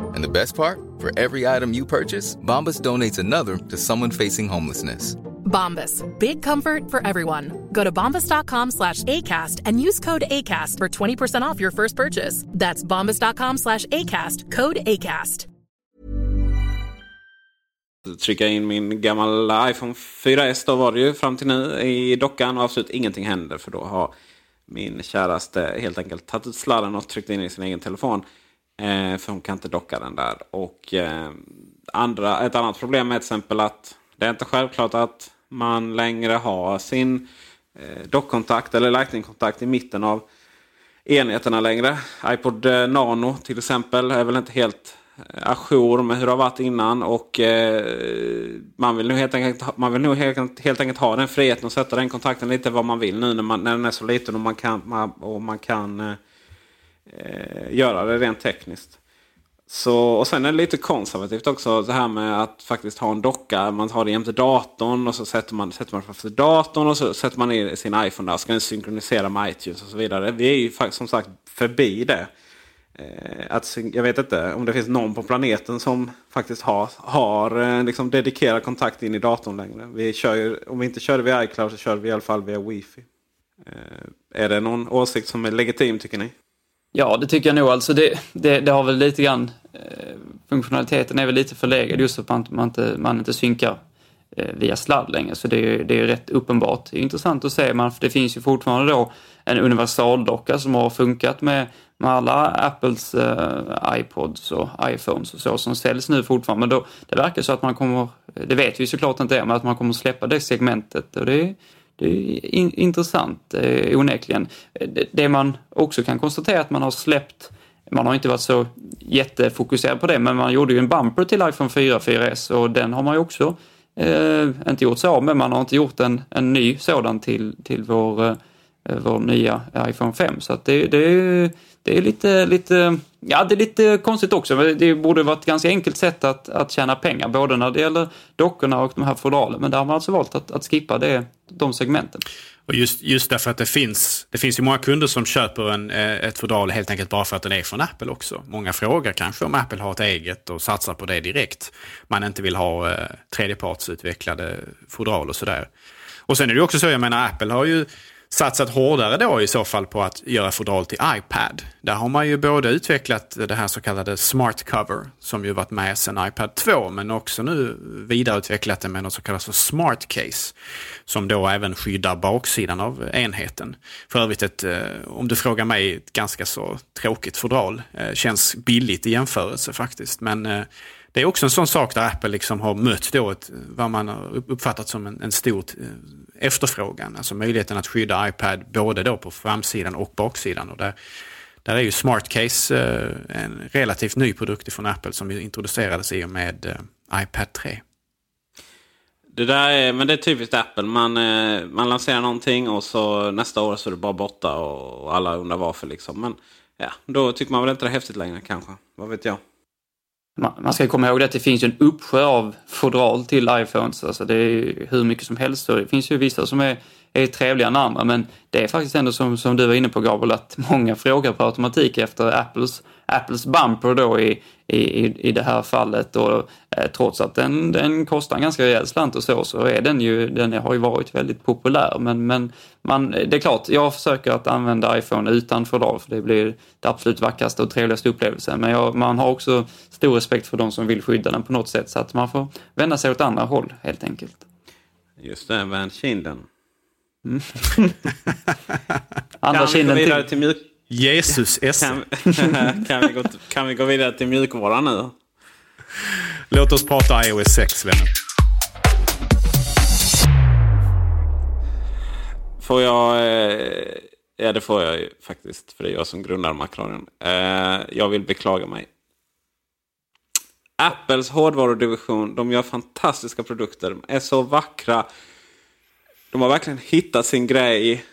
And the best part? For every item you purchase, Bombas donates another to someone facing homelessness.
Bombas. Big comfort for everyone. Go to bombas.com slash ACAST and use code ACAST for 20% off your first purchase. That's bombas.com slash ACAST. Code ACAST.
Trycka in min gamla iPhone 4S då var det ju fram till nu i dockan och absolut ingenting händer för då har min käraste helt enkelt tagit ut sladden och tryckt in i sin egen telefon. Eh, för hon kan inte docka den där. Och eh, andra, ett annat problem är till exempel att det är inte självklart att man längre har sin eh, dockkontakt eller lightningkontakt i mitten av enheterna längre. iPod eh, Nano till exempel är väl inte helt eh, ajour med hur det har varit innan. Och eh, man vill nog helt enkelt, man vill nog helt, helt enkelt ha den friheten att sätta den kontakten lite vad man vill nu när, man, när den är så liten och man kan, man, och man kan eh, eh, göra det rent tekniskt. Så, och sen är det lite konservativt också det här med att faktiskt ha en docka. Man har det jämte datorn och så sätter man, sätter man framför datorn och så sätter man i sin iPhone där. Ska den synkronisera med iTunes och så vidare. Vi är ju faktiskt som sagt förbi det. Eh, att, jag vet inte om det finns någon på planeten som faktiskt har, har eh, liksom dedikerad kontakt in i datorn längre. Vi kör om vi inte kör via iCloud så kör vi i alla fall via Wi-Fi. Eh, är det någon åsikt som är legitim tycker ni?
Ja, det tycker jag nog. Alltså det, det, det har väl lite grann... Eh, funktionaliteten är väl lite förlegad just för att man, man, inte, man inte synkar eh, via sladd längre. Så det är, det är rätt uppenbart. Det är intressant att se, man, för det finns ju fortfarande då en universaldocka som har funkat med, med alla Apples eh, iPods och iPhones och så som säljs nu fortfarande. Men då, det verkar så att man kommer, det vet vi såklart inte än, men att man kommer släppa det segmentet. Och det, det är in, intressant eh, onekligen. Det, det man också kan konstatera är att man har släppt man har inte varit så jättefokuserad på det, men man gjorde ju en bumper till iPhone 4 4S och den har man ju också eh, inte gjort sig av med. Man har inte gjort en, en ny sådan till, till vår, eh, vår nya iPhone 5. Så att det, det, det är lite, lite, ja det är lite konstigt också. Det borde vara ett ganska enkelt sätt att, att tjäna pengar, både när det gäller dockorna och de här fodralen. Men där har man alltså valt att, att skippa det, de segmenten.
Och just, just därför att det finns, det finns ju många kunder som köper en, eh, ett fodral helt enkelt bara för att den är från Apple också. Många frågar kanske om Apple har ett eget och satsar på det direkt. Man inte vill ha eh, tredjepartsutvecklade fodral och sådär. Och sen är det också så, jag menar Apple har ju satsat hårdare då i så fall på att göra fodral till iPad. Där har man ju både utvecklat det här så kallade Smart Cover som ju varit med sedan iPad 2 men också nu vidareutvecklat det med något så kallat för Smart Case som då även skyddar baksidan av enheten. För övrigt ett, eh, om du frågar mig, ett ganska så tråkigt fodral. Eh, känns billigt i jämförelse faktiskt men eh, det är också en sån sak där Apple liksom har mött då ett, vad man har uppfattat som en, en stor eh, efterfrågan. Alltså möjligheten att skydda iPad både då på framsidan och baksidan. Och där, där är ju SmartCase eh, en relativt ny produkt från Apple som introducerades i och med eh, iPad 3.
Det där är, men det är typiskt Apple. Man, man lanserar någonting och så nästa år så är det bara borta och alla undrar varför. Liksom. Men ja, då tycker man väl inte det är häftigt längre kanske. Vad vet jag.
Man ska komma ihåg att det finns en uppsjö av fodral till iPhones. Alltså det är hur mycket som helst. Och det finns ju vissa som är, är trevligare än andra. Men det är faktiskt ändå som, som du var inne på Gabriel, att många frågar på automatik efter Apples, Apples bumper då i, i, i det här fallet. Och, eh, trots att den, den kostar en ganska rejäl slant och så, så är den ju, den har ju varit väldigt populär. Men, men man, det är klart, jag försöker att använda iPhone utan fodral för det blir det absolut vackraste och trevligaste upplevelsen. Men jag, man har också stor respekt för de som vill skydda den på något sätt så att man får vända sig åt andra håll helt enkelt.
Just det, vänd kinden.
Mm. andra kinden
till... till mjuk...
Jesus S.
Kan, kan, vi gå, kan vi gå vidare till mjukvaran nu?
Låt oss prata iOS 6, vänner.
Får jag... Eh, ja, det får jag ju faktiskt. För det är jag som grundar Macradion. Eh, jag vill beklaga mig. Apples hårdvarudivision, de gör fantastiska produkter. De är så vackra. De har verkligen hittat sin grej.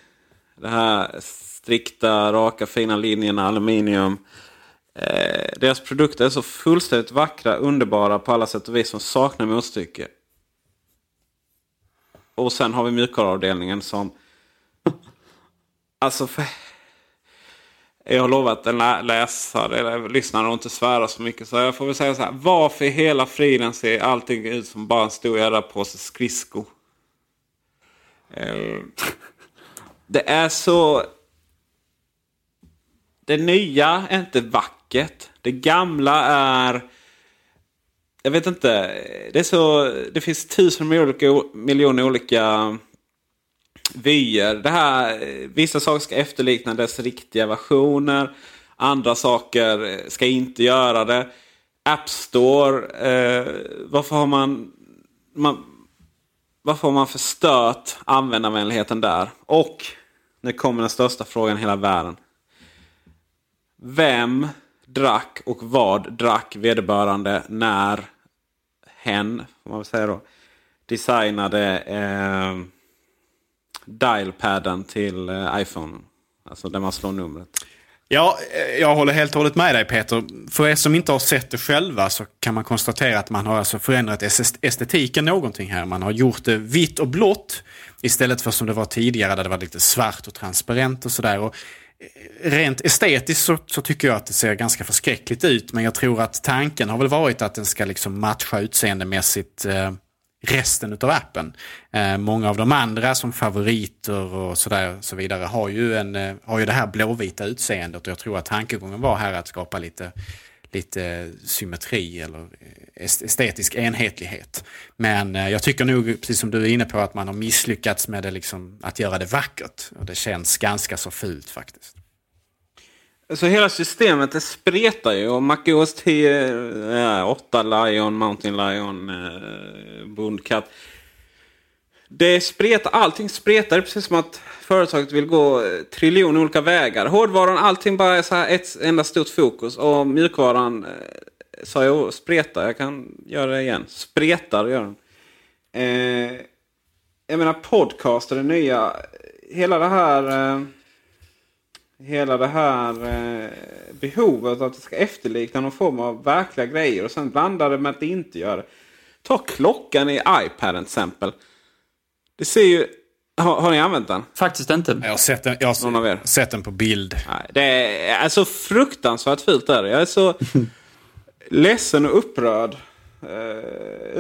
Det här strikta, raka, fina linjerna, aluminium. Eh, deras produkter är så fullständigt vackra, underbara på alla sätt och vis som saknar motstycke. Och sen har vi mjukvaruavdelningen som... alltså, för... jag har lovat en lä läsare eller lyssnare att inte svära så mycket. Så jag får väl säga så här. Varför i hela friden ser allting ut som bara en stor jävla påse skridsko? Ehm, det är så det nya är inte vackert. Det gamla är... Jag vet inte. Det, är så, det finns tusen miljoner olika vyer. Det här, vissa saker ska efterlikna dess riktiga versioner. Andra saker ska inte göra det. App Store. Eh, varför har man, man... Varför har man förstört användarvänligheten där? Och nu kommer den största frågan i hela världen. Vem drack och vad drack vederbörande när hen, får man väl säga då, designade eh, dialpaden till eh, iPhone. Alltså där man slår numret.
Ja, eh, jag håller helt och hållet med dig Peter. För er som inte har sett det själva så kan man konstatera att man har alltså förändrat estetiken någonting här. Man har gjort det vitt och blått istället för som det var tidigare där det var lite svart och transparent och sådär eh, rent estetiskt så, så, tycker jag att det ser ganska förskräckligt ut. Men jag tror att tanken har väl varit att den ska liksom matcha utseendemässigt eh, resten av appen. Eh, många av de andra som favoriter och sådär, så vidare har ju, en, eh, har ju det här blåvita utseendet och jag tror att tankegången var här att skapa lite lite symmetri eller estetisk enhetlighet. Men eh, jag tycker nog, precis som du är inne på, att man har misslyckats med det, liksom, att göra det vackert. Och det känns ganska så fult faktiskt.
Så hela systemet det spretar ju. Och MacOS 10, 8 Lion, Mountain Lion, eh, Bondkatt. Det spretar, allting spretar. Det är precis som att företaget vill gå eh, triljoner olika vägar. Hårdvaran, allting bara är så här ett enda stort fokus. Och mjukvaran, eh, sa jag spretar, jag kan göra det igen. Spretar gör den. Eh, jag menar podcast är det nya. Hela det här... Eh, hela det här eh, behovet att det ska efterlikna någon form av verkliga grejer och sen blanda det med att det inte gör det. Ta klockan i iPaden till exempel. Det ser ju... Har, har ni använt den?
Faktiskt inte.
Jag har sett den, jag har
Någon av er?
sett den på bild.
Nej, det är alltså fruktansvärt fult. Där. Jag är så ledsen och upprörd eh,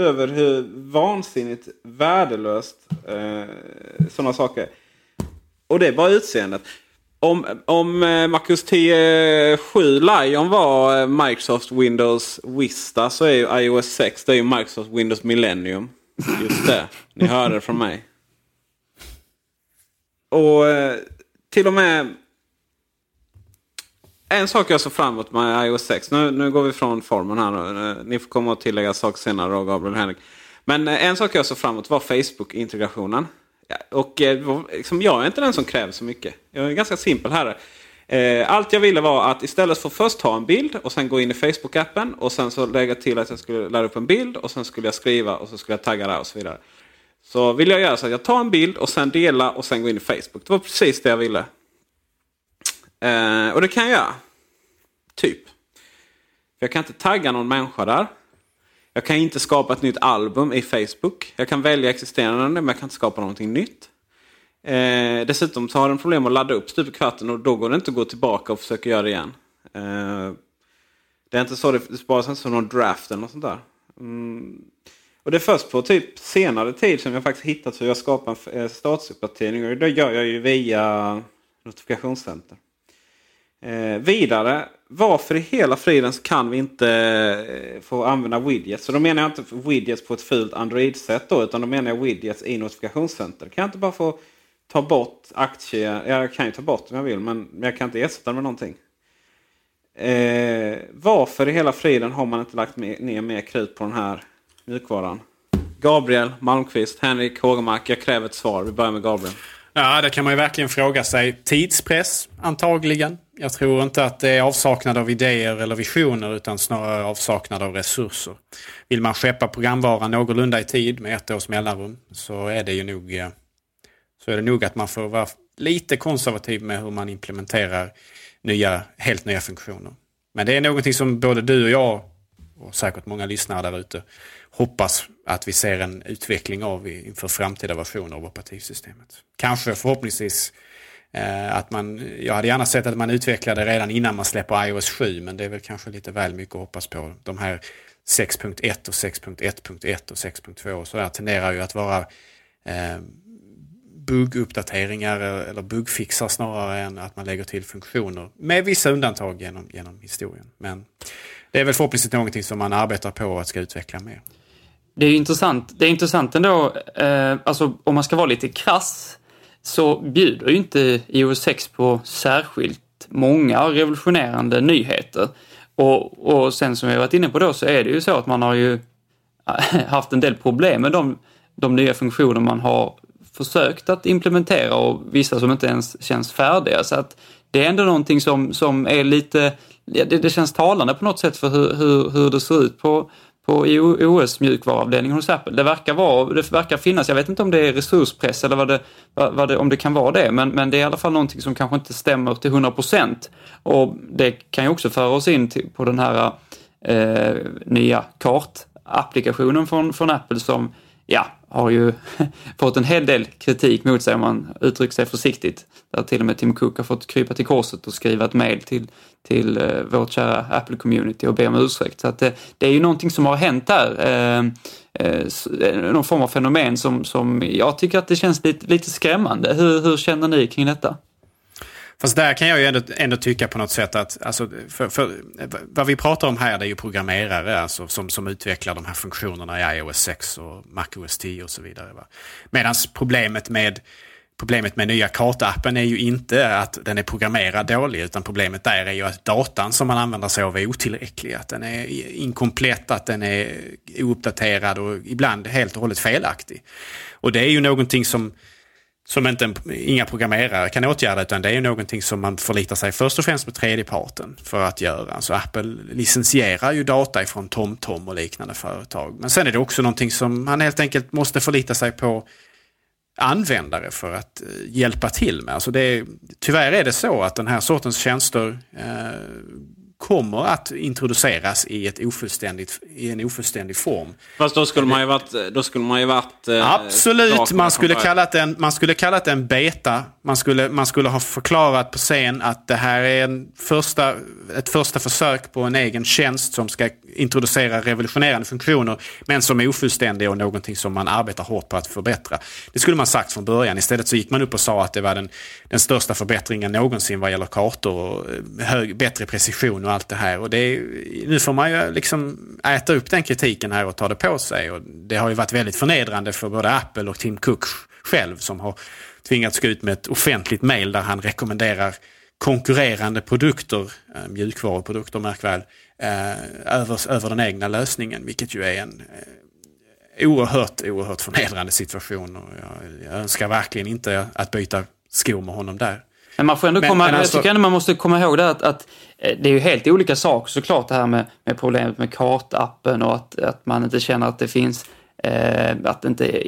över hur vansinnigt värdelöst eh, sådana saker Och det är bara utseendet. Om, om eh, Macros 10.7 Lion var eh, Microsoft Windows Vista så är ju iOS 6 det är ju Microsoft Windows Millennium. Just det, ni hörde det från mig. Och eh, till och med en sak jag såg fram emot med iOS 6. Nu, nu går vi från formen här. Nu. Ni får komma och tillägga saker senare då, Gabriel och Henrik. Men en sak jag såg fram emot var Facebook-integrationen. Och eh, liksom, jag är inte den som kräver så mycket. Jag är ganska simpel här. Eh, allt jag ville var att istället för först ta en bild och sen gå in i Facebook-appen och sen så lägga till att jag skulle ladda upp en bild och sen skulle jag skriva och så skulle jag tagga där och så vidare. Så vill jag göra så att jag tar en bild och sen dela och sen gå in i Facebook. Det var precis det jag ville. Eh, och det kan jag göra. Typ. För jag kan inte tagga någon människa där. Jag kan inte skapa ett nytt album i Facebook. Jag kan välja existerande men jag kan inte skapa någonting nytt. Eh, dessutom så har den problem att ladda upp stup i kvarten och då går det inte att gå tillbaka och försöka göra det igen. Eh, det är inte så det sparas inte som någon draft eller något sånt där. Mm. Och det är först på typ senare tid som jag faktiskt hittat hur jag skapar en eh, statsuppdatering. Och det gör jag ju via notifikationscenter. Eh, vidare, varför i hela friden kan vi inte eh, få använda widgets? Så då menar jag inte widgets på ett fult Android-sätt då, utan då menar jag widgets i notifikationscenter. Kan jag inte bara få ta bort aktier? Jag kan ju ta bort om jag vill, men jag kan inte ersätta det med någonting. Eh, varför i hela friden har man inte lagt ner mer krut på den här mjukvaran? Gabriel Malmqvist, Henrik Hågemark, jag kräver ett svar. Vi börjar med Gabriel.
Ja, det kan man ju verkligen fråga sig. Tidspress, antagligen. Jag tror inte att det är avsaknad av idéer eller visioner utan snarare avsaknad av resurser. Vill man skeppa programvaran någorlunda i tid med ett års mellanrum så är det ju nog, eh, så är det nog att man får vara lite konservativ med hur man implementerar nya, helt nya funktioner. Men det är någonting som både du och jag och säkert många lyssnare där ute hoppas att vi ser en utveckling av inför framtida versioner av operativsystemet. Kanske förhoppningsvis eh, att man, jag hade gärna sett att man utvecklade redan innan man släpper iOS 7 men det är väl kanske lite väl mycket att hoppas på. De här 6.1 och 6.1.1 och 6.2 och sådär tenderar ju att vara eh, bugguppdateringar eller buggfixar snarare än att man lägger till funktioner. Med vissa undantag genom, genom historien. Men det är väl förhoppningsvis någonting som man arbetar på att ska utveckla mer.
Det är intressant, det är intressant ändå, eh, alltså om man ska vara lite krass så bjuder ju inte iOS 6 på särskilt många revolutionerande nyheter. Och, och sen som vi varit inne på då så är det ju så att man har ju eh, haft en del problem med de, de nya funktioner man har försökt att implementera och vissa som inte ens känns färdiga. Så att det är ändå någonting som, som är lite, det, det känns talande på något sätt för hur, hur, hur det ser ut på, på OS mjukvaruavdelningen hos Apple. Det verkar, vara, det verkar finnas, jag vet inte om det är resurspress eller vad det, vad det, om det kan vara det, men, men det är i alla fall någonting som kanske inte stämmer till 100 procent. Och det kan ju också föra oss in till, på den här eh, nya kartapplikationen från, från Apple som ja, har ju fått en hel del kritik mot sig om man uttrycker sig försiktigt. Där till och med Tim Cook har fått krypa till korset och skriva ett mejl till, till eh, vårt kära Apple-community och be om ursäkt. Så att det, det är ju någonting som har hänt där. Eh, eh, eh, någon form av fenomen som, som jag tycker att det känns lite, lite skrämmande. Hur, hur känner ni kring detta?
Fast där kan jag ju ändå, ändå tycka på något sätt att alltså, för, för, vad vi pratar om här det är ju programmerare alltså, som, som utvecklar de här funktionerna i iOS 6 och MacOS 10 och så vidare. Medan problemet med Problemet med nya kartappen är ju inte att den är programmerad dålig utan problemet där är ju att datan som man använder sig av är otillräcklig. Att den är inkomplett, att den är ouppdaterad och ibland helt och hållet felaktig. Och det är ju någonting som som inte inga programmerare kan åtgärda utan det är någonting som man förlitar sig först och främst på tredjeparten för att göra. Så Apple licensierar ju data ifrån TomTom och liknande företag. Men sen är det också någonting som man helt enkelt måste förlita sig på användare för att eh, hjälpa till med. Alltså det är, tyvärr är det så att den här sortens tjänster eh, kommer att introduceras i, ett ofullständigt, i en ofullständig form.
Fast då skulle man ju varit... Då skulle man ju varit
eh, Absolut, man skulle, kallat en, man skulle kallat en beta. Man skulle, man skulle ha förklarat på scen att det här är en första, ett första försök på en egen tjänst som ska introducera revolutionerande funktioner men som är ofullständig och någonting som man arbetar hårt på att förbättra. Det skulle man sagt från början. Istället så gick man upp och sa att det var den, den största förbättringen någonsin vad gäller kartor och eh, hög, bättre precision och allt det här. Och det är, nu får man ju liksom äta upp den kritiken här och ta det på sig. Och det har ju varit väldigt förnedrande för både Apple och Tim Cook själv som har tvingats gå ut med ett offentligt mail där han rekommenderar konkurrerande produkter, eh, mjukvaruprodukter märk väl, eh, över, över den egna lösningen. Vilket ju är en eh, oerhört, oerhört förnedrande situation. Och jag, jag önskar verkligen inte att byta skor med honom där.
Men man får ändå men, komma, men alltså, jag tycker ändå man måste komma ihåg det att, att, eh, det är ju helt olika saker såklart det här med, med problemet med kartappen och att, att man inte känner att det finns eh, att inte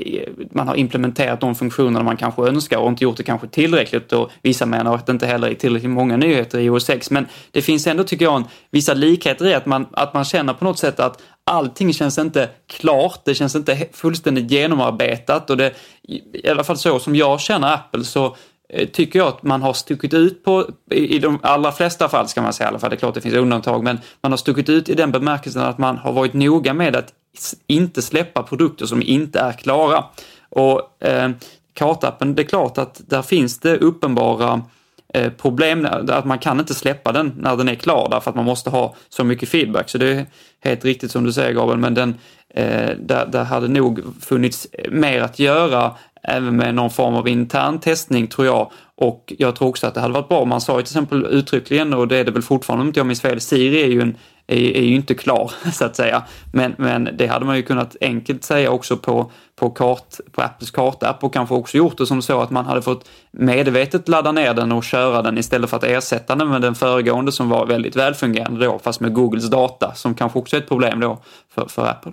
man har implementerat de funktioner man kanske önskar och inte gjort det kanske tillräckligt och vissa menar att det inte heller är tillräckligt många nyheter i OS 6. Men det finns ändå, tycker jag, en, vissa likheter i att man, att man känner på något sätt att allting känns inte klart, det känns inte fullständigt genomarbetat och det, i alla fall så som jag känner Apple så Eh, Eh, tycker jag att man har stuckit ut på, i de allra flesta fall ska man säga i alla fall, det är klart det finns undantag, men man har stuckit ut i den bemärkelsen att man har varit noga med att inte släppa produkter som inte är klara. Och eh, kartappen, det är klart att där finns det uppenbara eh, problem, att man kan inte släppa den när den är klar därför att man måste ha så mycket feedback. Så det är helt riktigt som du säger Gabriel, men den, eh, där, där hade nog funnits mer att göra även med någon form av intern testning tror jag. Och jag tror också att det hade varit bra. Man sa ju till exempel uttryckligen, och det är det väl fortfarande om inte jag minns fel, Siri är ju, en, är, är ju inte klar så att säga. Men, men det hade man ju kunnat enkelt säga också på, på, kart, på Apples kartapp och kanske också gjort det som så att man hade fått medvetet ladda ner den och köra den istället för att ersätta den med den föregående som var väldigt välfungerande då, fast med Googles data som kanske också är ett problem då för, för Apple.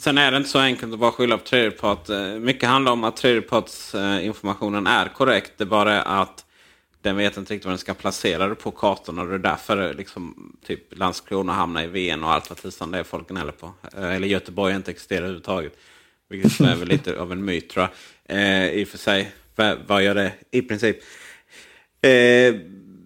Sen är det inte så enkelt att bara skylla på tredjepart. Eh, mycket handlar om att tredjepartsinformationen eh, är korrekt. Det är bara att den vet inte riktigt var den ska placera det på kartorna. Det är därför eh, liksom, typ Landskrona hamnar i Ven och allt vad tusan det är folk gnäller på. Eller Göteborg inte existerar överhuvudtaget. Vilket är väl lite av en myt tror jag. Eh, I och för sig, vad gör det i princip? Eh,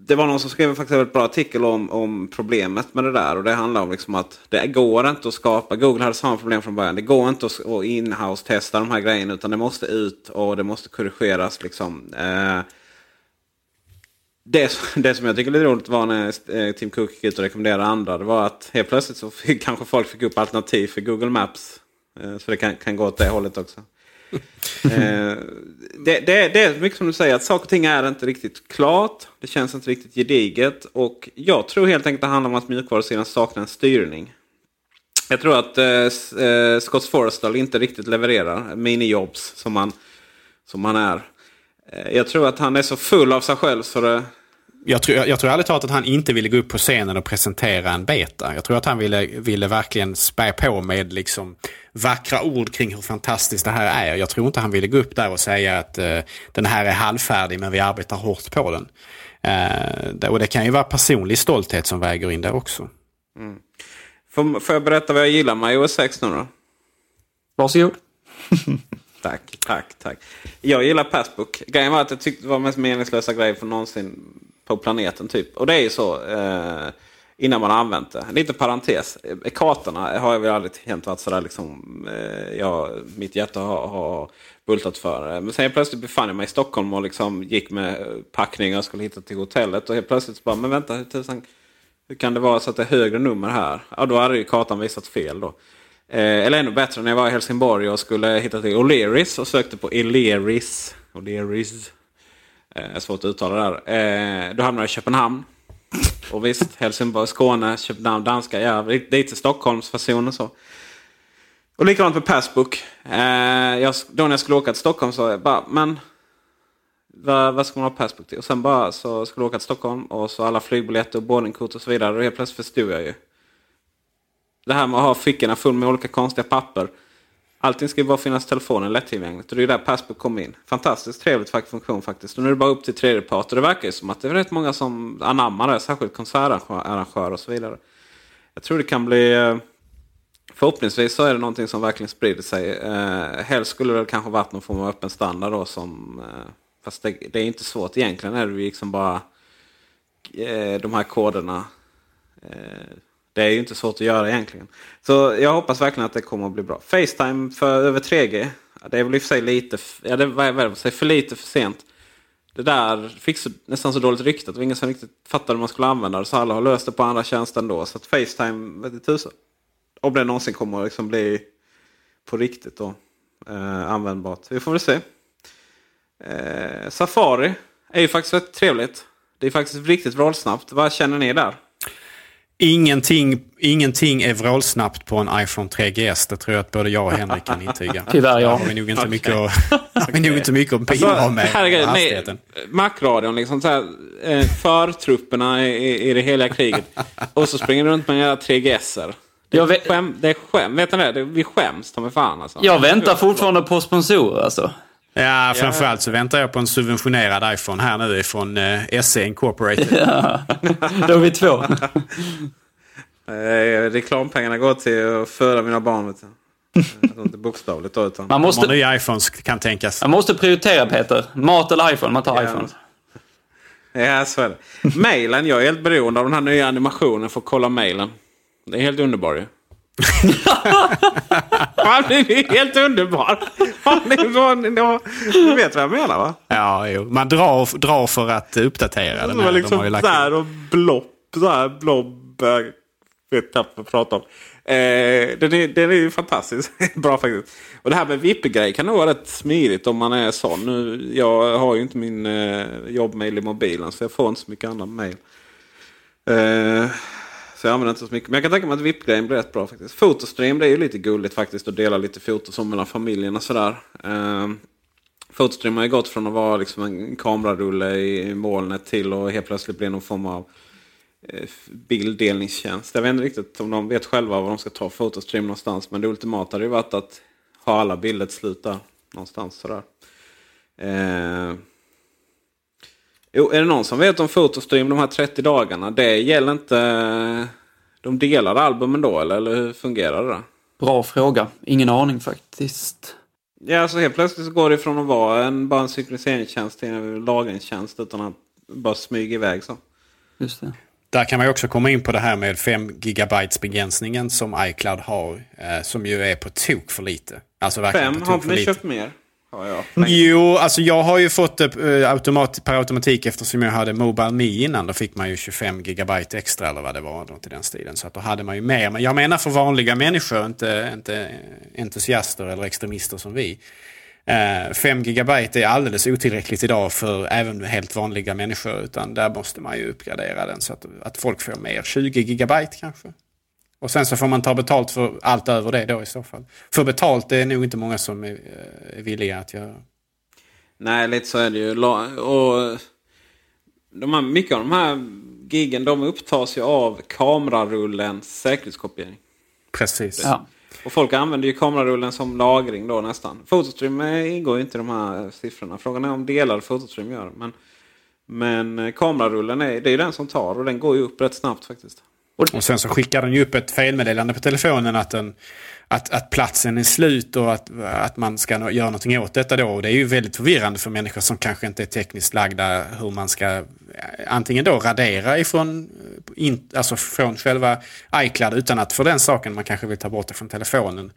det var någon som skrev faktiskt en bra artikel om, om problemet med det där. Och det handlar om liksom att det går inte att skapa. Google hade samma problem från början. Det går inte att, inhouse-testa de här grejerna. Utan det måste ut och det måste korrigeras. Liksom. Eh, det, det som jag tycker är lite roligt var när eh, Tim Cook gick ut och rekommenderade andra. Det var att helt plötsligt så fick, kanske folk fick upp alternativ för Google Maps. Eh, så det kan, kan gå åt det hållet också. Eh, det, det, det, är mycket som du säger, att saker och ting är inte riktigt klart. Det känns inte riktigt gediget. Och jag tror helt enkelt att det handlar om att mjukvarusidan saknar en styrning. Jag tror att eh, eh Scott Forestall inte riktigt levererar minijobs som han, som han är. Eh, jag tror att han är så full av sig själv så det,
jag tror, jag tror ärligt talat att han inte ville gå upp på scenen och presentera en beta. Jag tror att han ville, ville verkligen spä på med liksom vackra ord kring hur fantastiskt det här är. Jag tror inte han ville gå upp där och säga att uh, den här är halvfärdig men vi arbetar hårt på den. Uh, och det kan ju vara personlig stolthet som väger in där också.
Mm. Får, får jag berätta vad jag gillar med iOS 6 nu då?
Varsågod.
Tack, tack, tack. Jag gillar Passbook. Grejen var att jag tyckte det var den mest meningslösa grej för någonsin på planeten. typ. Och det är ju så eh, innan man har använt det. Lite parentes. Kartorna har jag väl aldrig helt varit sådär liksom. Eh, jag, mitt hjärta har, har bultat för. Men sen plötsligt befann jag mig i Stockholm och liksom gick med packning och skulle hitta till hotellet. Och helt plötsligt så bara, men vänta, hur, tusan, hur kan det vara så att det är högre nummer här? Ja, då hade ju kartan visat fel då. Eh, eller ännu bättre när jag var i Helsingborg och skulle hitta till O'Learys och sökte på O'Learys. O'Learys. Eh, svårt att uttala det där. Eh, då hamnade jag i Köpenhamn. Och visst, Helsingborg, Skåne, Köpenhamn, danska. Ja, lite Stockholmsfason och så. Och likadant med Passbook. Eh, jag, då när jag skulle åka till Stockholm så jag bara, men vad, vad ska man ha Passbook till? Och sen bara så skulle jag åka till Stockholm och så alla flygbiljetter och boardingkort och så vidare. Och helt plötsligt förstod jag ju. Det här med att ha fickorna full med olika konstiga papper. Allting ska ju bara finnas i telefonen lättillgängligt. Och det är där Passbook kom in. Fantastiskt trevligt funktion faktiskt. Och nu är det bara upp till tredjepart. Och det verkar ju som att det är rätt många som anammar det. Särskilt konsertarrangörer och så vidare. Jag tror det kan bli... Eh, förhoppningsvis så är det någonting som verkligen sprider sig. Eh, helst skulle det kanske varit någon form av öppen standard då som... Eh, fast det, det är inte svårt egentligen. Är det ju liksom bara eh, de här koderna. Eh, det är ju inte svårt att göra egentligen. Så jag hoppas verkligen att det kommer att bli bra. Facetime för över 3G. Det är väl i och för sig lite, ja, det var för lite för sent. Det där fick så, nästan så dåligt rykte att det var ingen som riktigt fattade hur man skulle använda det. Så alla har löst det på andra tjänster ändå. Så att Facetime, vete tusan. Om det någonsin kommer att liksom bli på riktigt då. Eh, användbart. Vi får väl se. Eh, Safari är ju faktiskt rätt trevligt. Det är faktiskt riktigt vrålsnabbt. Vad känner ni där?
Ingenting, ingenting är vrålsnabbt på en iPhone 3GS. Det tror jag att både jag och Henrik kan intyga.
Tyvärr, ja.
Där har vi nog inte mycket att, har vi nog inte mycket att bidra med.
herregud, nej,
hastigheten.
Mac-radion, liksom så här, eh, förtrupperna i, i- det heliga kriget. Och så springer du runt med era 3GSer. Det
Jag
är,
vet-
skäm, det är skäm, vet ni det? det? Vi skäms ta mig fan alltså.
Jag väntar fortfarande på sponsorer alltså.
Ja, framförallt så väntar jag på en subventionerad iPhone här nu från eh, SE Incorporated.
Då är vi två.
Eh, reklampengarna går till att föda mina barn. Vet du. Inte bokstavligt då, utan...
Man
Måste... nya iPhones kan tänkas.
man måste prioritera Peter. Mat eller iPhone? Man tar
Ja.
iPhone.
Ja, så är det. Mailen, jag är helt beroende av den här nya animationen för att kolla mailen. Det är helt underbar ju. Han är helt underbar. Han är så- Du vet vad jag menar va?
Ja, jo. Man drar, drar för att uppdatera den
Det
här.
var
De
liksom
har ju lagt-
där och blopp. Så här blob. eh, Vet knappt vad jag pratar om. Eh, den, är, den är ju fantastisk. Bra faktiskt. Och det här med VIP-grej kan nog vara rätt smidigt om man är sån. Nu, jag har ju inte min eh, jobbmail i mobilen så jag får inte så mycket annan mail. Eh, så jag använder inte så mycket. Men jag kan tänka mig att VIP-grejen blir rätt bra faktiskt. Fotostream det är ju lite gulligt faktiskt att dela lite foton som mellan familjen och sådär. Eh, Fotostream har ju gått från att vara liksom en kamerarulle i molnet till att helt plötsligt bli någon form av eh, bilddelningstjänst. Jag vet inte riktigt om de vet själva var de ska ta Fotostream någonstans. Men det ultimata hade ju varit att ha alla bilder till slut där. Någonstans sådär. Eh, jo, är det någon som vet om Fotostream de här 30 dagarna? Det gäller inte... De delar albumen då eller, eller hur fungerar det?
Bra fråga. Ingen aning faktiskt.
Ja, alltså helt plötsligt så går det från att vara en, bara en synkroniseringsstjänst till en lagringstjänst utan att bara smyga iväg så.
Just det.
Där kan man ju också komma in på det här med 5 gigabytes begränsningen som iCloud har. Eh, som ju är på tok för lite. Alltså verkligen
Fem,
på
har
tok
inte ni köpt mer? Ja, jag.
Jo, alltså jag har ju fått det eh, automat, per automatik eftersom jag hade Mobile Me innan. Då fick man ju 25 gigabyte extra eller vad det var. Något i den stilen. Så att då hade man ju mer. Men jag menar för vanliga människor, inte, inte entusiaster eller extremister som vi. Eh, 5 gigabyte är alldeles otillräckligt idag för även helt vanliga människor. Utan där måste man ju uppgradera den så att, att folk får mer. 20 gigabyte kanske. Och sen så får man ta betalt för allt över det då i så fall. För betalt det är nog inte många som är, eh, är villiga att göra.
Nej, lite så är det ju. Och de här, mycket av de här giggen de upptas ju av kamerarullens säkerhetskopiering.
Precis.
Ja.
Och folk använder ju kamerarullen som lagring då nästan. Photostream eh, ingår ju inte i de här siffrorna. Frågan är om delar Photostream gör. Men, men eh, kamerarullen är, det är ju den som tar och den går ju upp rätt snabbt faktiskt.
Och sen så skickar den ju upp ett felmeddelande på telefonen att, den, att, att platsen är slut och att, att man ska göra någonting åt detta då. Och det är ju väldigt förvirrande för människor som kanske inte är tekniskt lagda hur man ska eh, antingen då radera ifrån eh, in, alltså från själva iCloud utan att för den saken man kanske vill ta bort det från telefonen.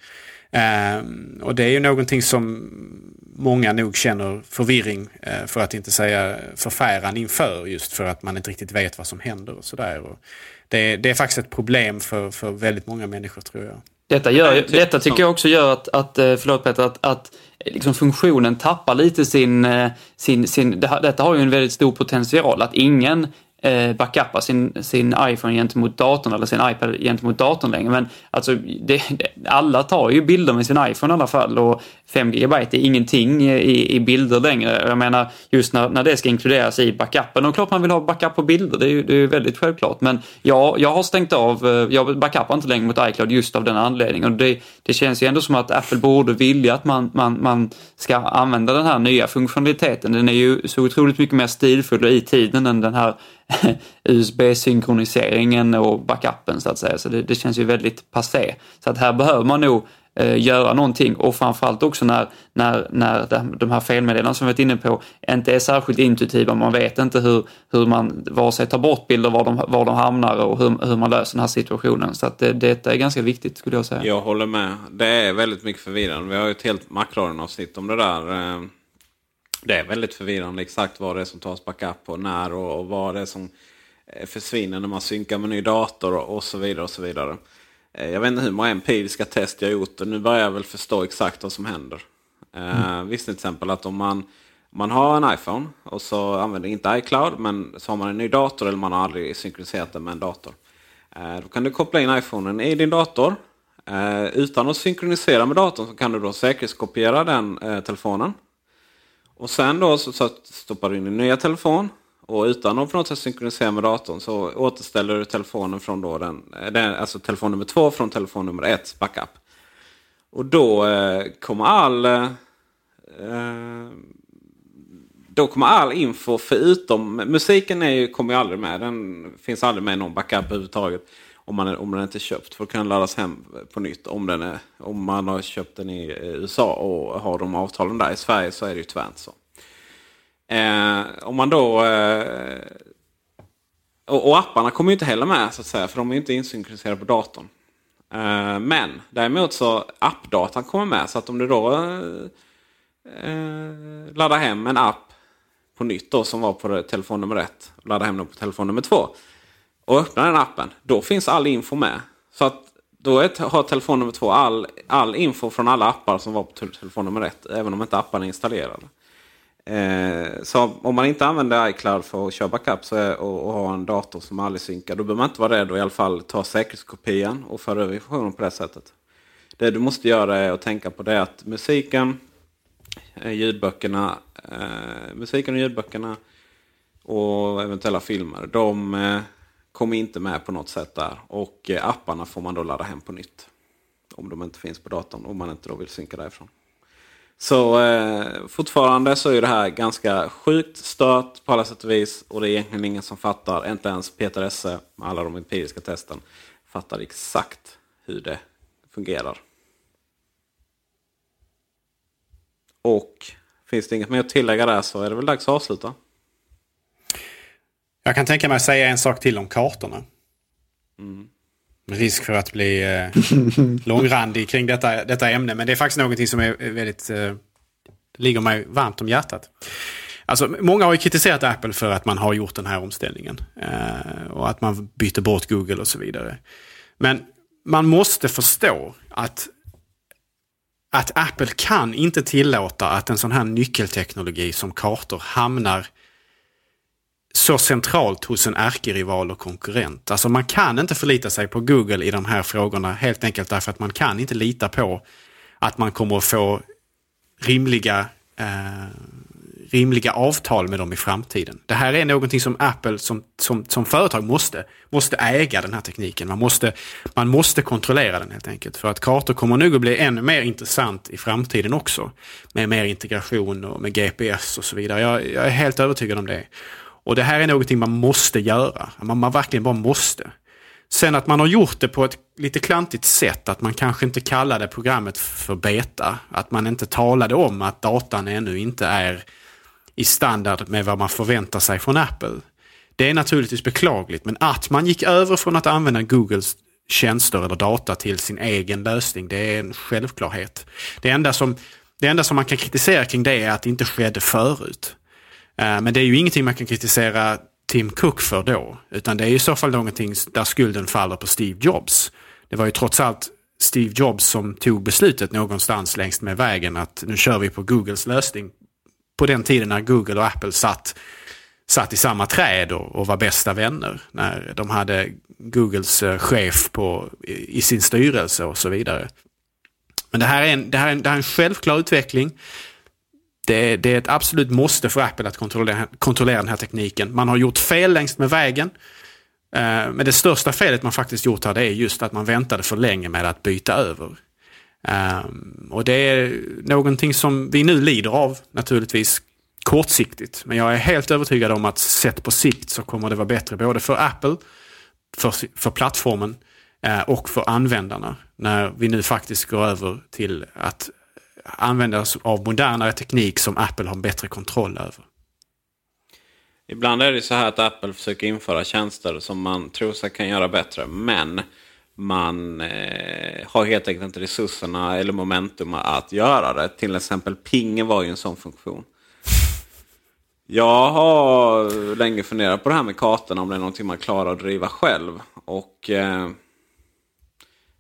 Um, och det är ju någonting som många nog känner förvirring, uh, för att inte säga förfäran inför, just för att man inte riktigt vet vad som händer och sådär. Det, det är faktiskt ett problem för, för väldigt många människor tror jag.
Detta, gör, detta tycker jag också gör att, att eh, förlåt Peter, att, att liksom funktionen tappar lite sin, eh, sin, sin detta har ju en väldigt stor potential, att ingen eh, backuppa sin, sin iPhone gentemot datorn eller sin iPad gentemot datorn längre. Men alltså, det, alla tar ju bilder med sin iPhone i alla fall och 5 GB är ingenting i, i bilder längre. Jag menar just när, när det ska inkluderas i backupen. Och klart man vill ha backup på bilder, det är ju det är väldigt självklart. Men jag, jag har stängt av, eh, jag backupar inte längre mot iCloud just av den anledningen. Och det, det känns ju ändå som att Apple borde vilja att man, man, man ska använda den här nya funktionaliteten. Den är ju så otroligt mycket mer stilfull i tiden än den här USB-synkroniseringen och backupen så att säga. Så det, det, känns ju väldigt passé. Så att här behöver man nog eh, göra någonting och framförallt också när, när, när de här felmeddelandena som vi varit inne på inte är särskilt intuitiva. Man vet inte hur, hur man vare sig tar bort bilder, var de, var de hamnar och hur, hur man löser den här situationen. Så att det, detta är ganska viktigt skulle jag säga.
Jag håller med. Det är väldigt mycket förvirrande. Vi har ju ett helt Macradion-avsnitt om det där. Eh, det är väldigt förvirrande exakt vad det är som tas backup och när och, och vad det är som eh, försvinner när man synkar med ny dator och, och så vidare. och så vidare. Eh, jag vet inte hur många empiriska test jag gjort och nu börjar jag väl förstå exakt vad som händer. Eh, mm. Visste till exempel att om man, man har en iPhone och så använder inte iCloud men så har man en ny dator eller man har aldrig synkroniserat den med en dator. Då kan du koppla in iPhonen i din dator. Utan att synkronisera med datorn så kan du då säkerhetskopiera den telefonen. Och sen då så stoppar du in din nya telefon. Och utan att på något sätt synkronisera med datorn så återställer du telefonen från då den, den alltså telefon nummer två från telefon nummer ett backup. Och då eh, kommer all eh, då kommer all info förutom musiken är ju, kommer ju aldrig med. Den finns aldrig med i någon backup överhuvudtaget. Om, man, om den inte är köpt. För att kunna laddas hem på nytt. Om, den är, om man har köpt den i eh, USA och har de avtalen där. I Sverige så är det ju tyvärr inte så. Eh, om man då... Eh, och, och, apparna kommer ju inte heller med så att säga. För de är ju inte insynkroniserade på datorn. Eh, men däremot så appdatan kommer med. Så att om du då eh, laddar hem en app på nytt då som var på telefon nummer ett. Laddar hem den på telefon nummer två och öppnar den appen, då finns all info med. Så att då har telefon nummer två all, all info från alla appar som var på telefon nummer ett. Även om inte apparna är installerade. Eh, så om man inte använder iCloud för att köra backup så är, och, och har en dator som aldrig synkar. Då behöver man inte vara rädd och i alla fall ta säkerhetskopian och föra över informationen på det sättet. Det du måste göra är att tänka på det att musiken, eh, ljudböckerna, eh, musiken och ljudböckerna och eventuella filmer. De eh, kommer inte med på något sätt där. Och eh, apparna får man då ladda hem på nytt. Om de inte finns på datorn. Om man inte då vill synka därifrån. Så eh, fortfarande så är det här ganska sjukt stört på alla sätt och vis. Och det är egentligen ingen som fattar, inte ens Peter Esse med alla de empiriska testen, fattar exakt hur det fungerar. Och finns det inget mer att tillägga där så är det väl dags att avsluta.
Jag kan tänka mig att säga en sak till om kartorna. Mm. Risk för att bli eh, långrandig kring detta, detta ämne. Men det är faktiskt någonting som är väldigt, eh, ligger mig varmt om hjärtat. Alltså, många har ju kritiserat Apple för att man har gjort den här omställningen. Eh, och att man byter bort Google och så vidare. Men man måste förstå att, att Apple kan inte tillåta att en sån här nyckelteknologi som kartor hamnar så centralt hos en ärkerival och konkurrent. Alltså man kan inte förlita sig på Google i de här frågorna helt enkelt därför att man kan inte lita på att man kommer att få rimliga, eh, rimliga avtal med dem i framtiden. Det här är någonting som Apple som, som, som företag måste, måste äga den här tekniken. Man måste, man måste kontrollera den helt enkelt. För att kartor kommer nog att bli ännu mer intressant i framtiden också. Med mer integration och med GPS och så vidare. Jag, jag är helt övertygad om det. Och det här är någonting man måste göra. Man, man verkligen bara måste. Sen att man har gjort det på ett lite klantigt sätt, att man kanske inte kallade programmet för beta. Att man inte talade om att datan ännu inte är i standard med vad man förväntar sig från Apple. Det är naturligtvis beklagligt, men att man gick över från att använda Googles tjänster eller data till sin egen lösning, det är en självklarhet. Det enda som, det enda som man kan kritisera kring det är att det inte skedde förut. Eh, men det är ju ingenting man kan kritisera Tim Cook för då, utan det är i så fall någonting där skulden faller på Steve Jobs. Det var ju trots allt Steve Jobs som tog beslutet någonstans längs med vägen att nu kör vi på Googles lösning. På den tiden när Google och Apple satt, satt i samma träd och, och var bästa vänner. När de hade Googles eh, chef på, i, i sin styrelse och så vidare. Men det här är en, det här är en, det här är en självklar utveckling. Det, det, är ett absolut måste för Apple att kontrollera, kontrollera den här tekniken. Man har gjort fel längst med vägen. Eh, men det största felet man faktiskt gjort här det är just att man väntade för länge med att byta över. Eh, och det är någonting som vi nu lider av naturligtvis kortsiktigt. Men jag är helt övertygad om att sett på sikt så kommer det vara bättre både för Apple, för, för plattformen eh, och för användarna. När vi nu faktiskt går över till att använda oss av modernare teknik som Apple har bättre kontroll över.
Ibland är det så här att Apple försöker införa tjänster som man tror sig kan göra bättre. Men man eh, har helt enkelt inte resurserna eller momentum att göra det. Till exempel ping var ju en sån funktion. Jag har länge funderat på det här med kartorna om det är någonting man klarar att driva själv. Och eh,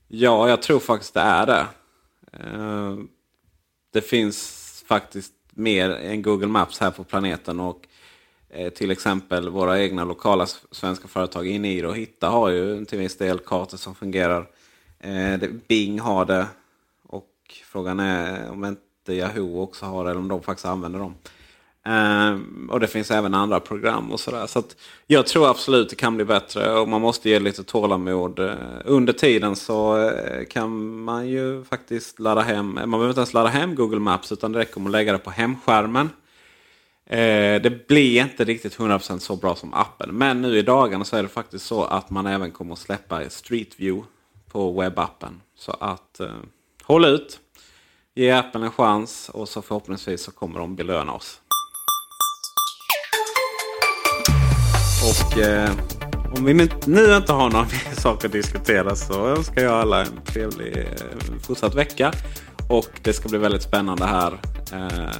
ja, jag tror faktiskt det är det. Eh, det finns faktiskt mer än Google Maps här på planeten. och eh, till exempel våra egna lokala svenska företag Iniro och Hitta har ju till viss del kartor som fungerar. Eh, Bing har det. Och frågan är om inte Yahoo också har det eller om de faktiskt använder dem. Um, och det finns även andra program och sådär. Så jag tror absolut det kan bli bättre och man måste ge lite tålamod. Eh, under tiden så eh, kan man ju faktiskt ladda hem, eh, man behöver inte ens ladda hem Google Maps utan det räcker med att lägga det på hemskärmen. Uh, det blir inte riktigt 100% så bra som appen. Men nu i dagarna så är det faktiskt så att man även kommer att släppa Street View på webbappen. Så att uh, håll ut. Ge appen en chans och så förhoppningsvis så kommer de belöna oss. Och eh, om vi nu inte har några mer saker att diskutera så önskar jag alla en trevlig eh, fortsatt vecka. Och det ska bli väldigt spännande här eh,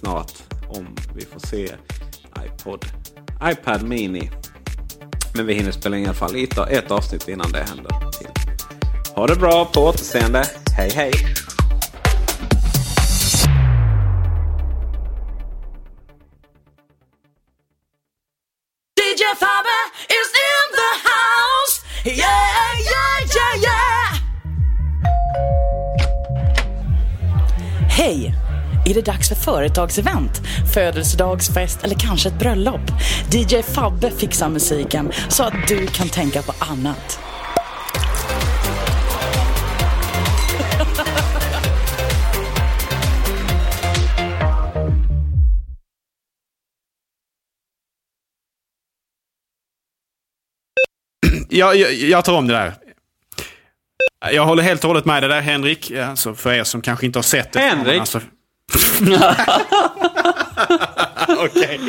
snart om vi får se iPod, iPad Mini. Men vi hinner spela in i alla fall ett, ett avsnitt innan det händer. Ha det bra, på återseende. Hej hej!
Dig. Är det dags för företagsevent, födelsedagsfest eller kanske ett bröllop? DJ Fabbe fixar musiken så att du kan tänka på annat.
Jag, jag, jag tar om det där. Jag håller helt och hållet med det där Henrik. Alltså för er som kanske inte har sett det.
Henrik?
Alltså... Okej.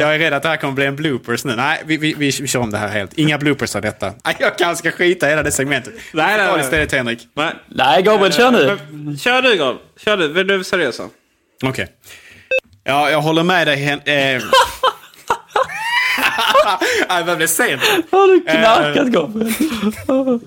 Jag är rädd att det här kommer bli en bloopers nu. Nej, vi, vi, vi, vi kör om det här helt. Inga bloopers av detta. Jag kanske ska skita i hela det segmentet.
Nej, nej, nej.
istället Henrik.
Nej,
Nej, Gabriel, kör nu.
Men, kör du Gabriel. Kör du. Vill du seriösa?
Okej. Ja, jag håller med dig Hen... Eh... Nej, vad blev sent?
Har du knarkat, Gabriel?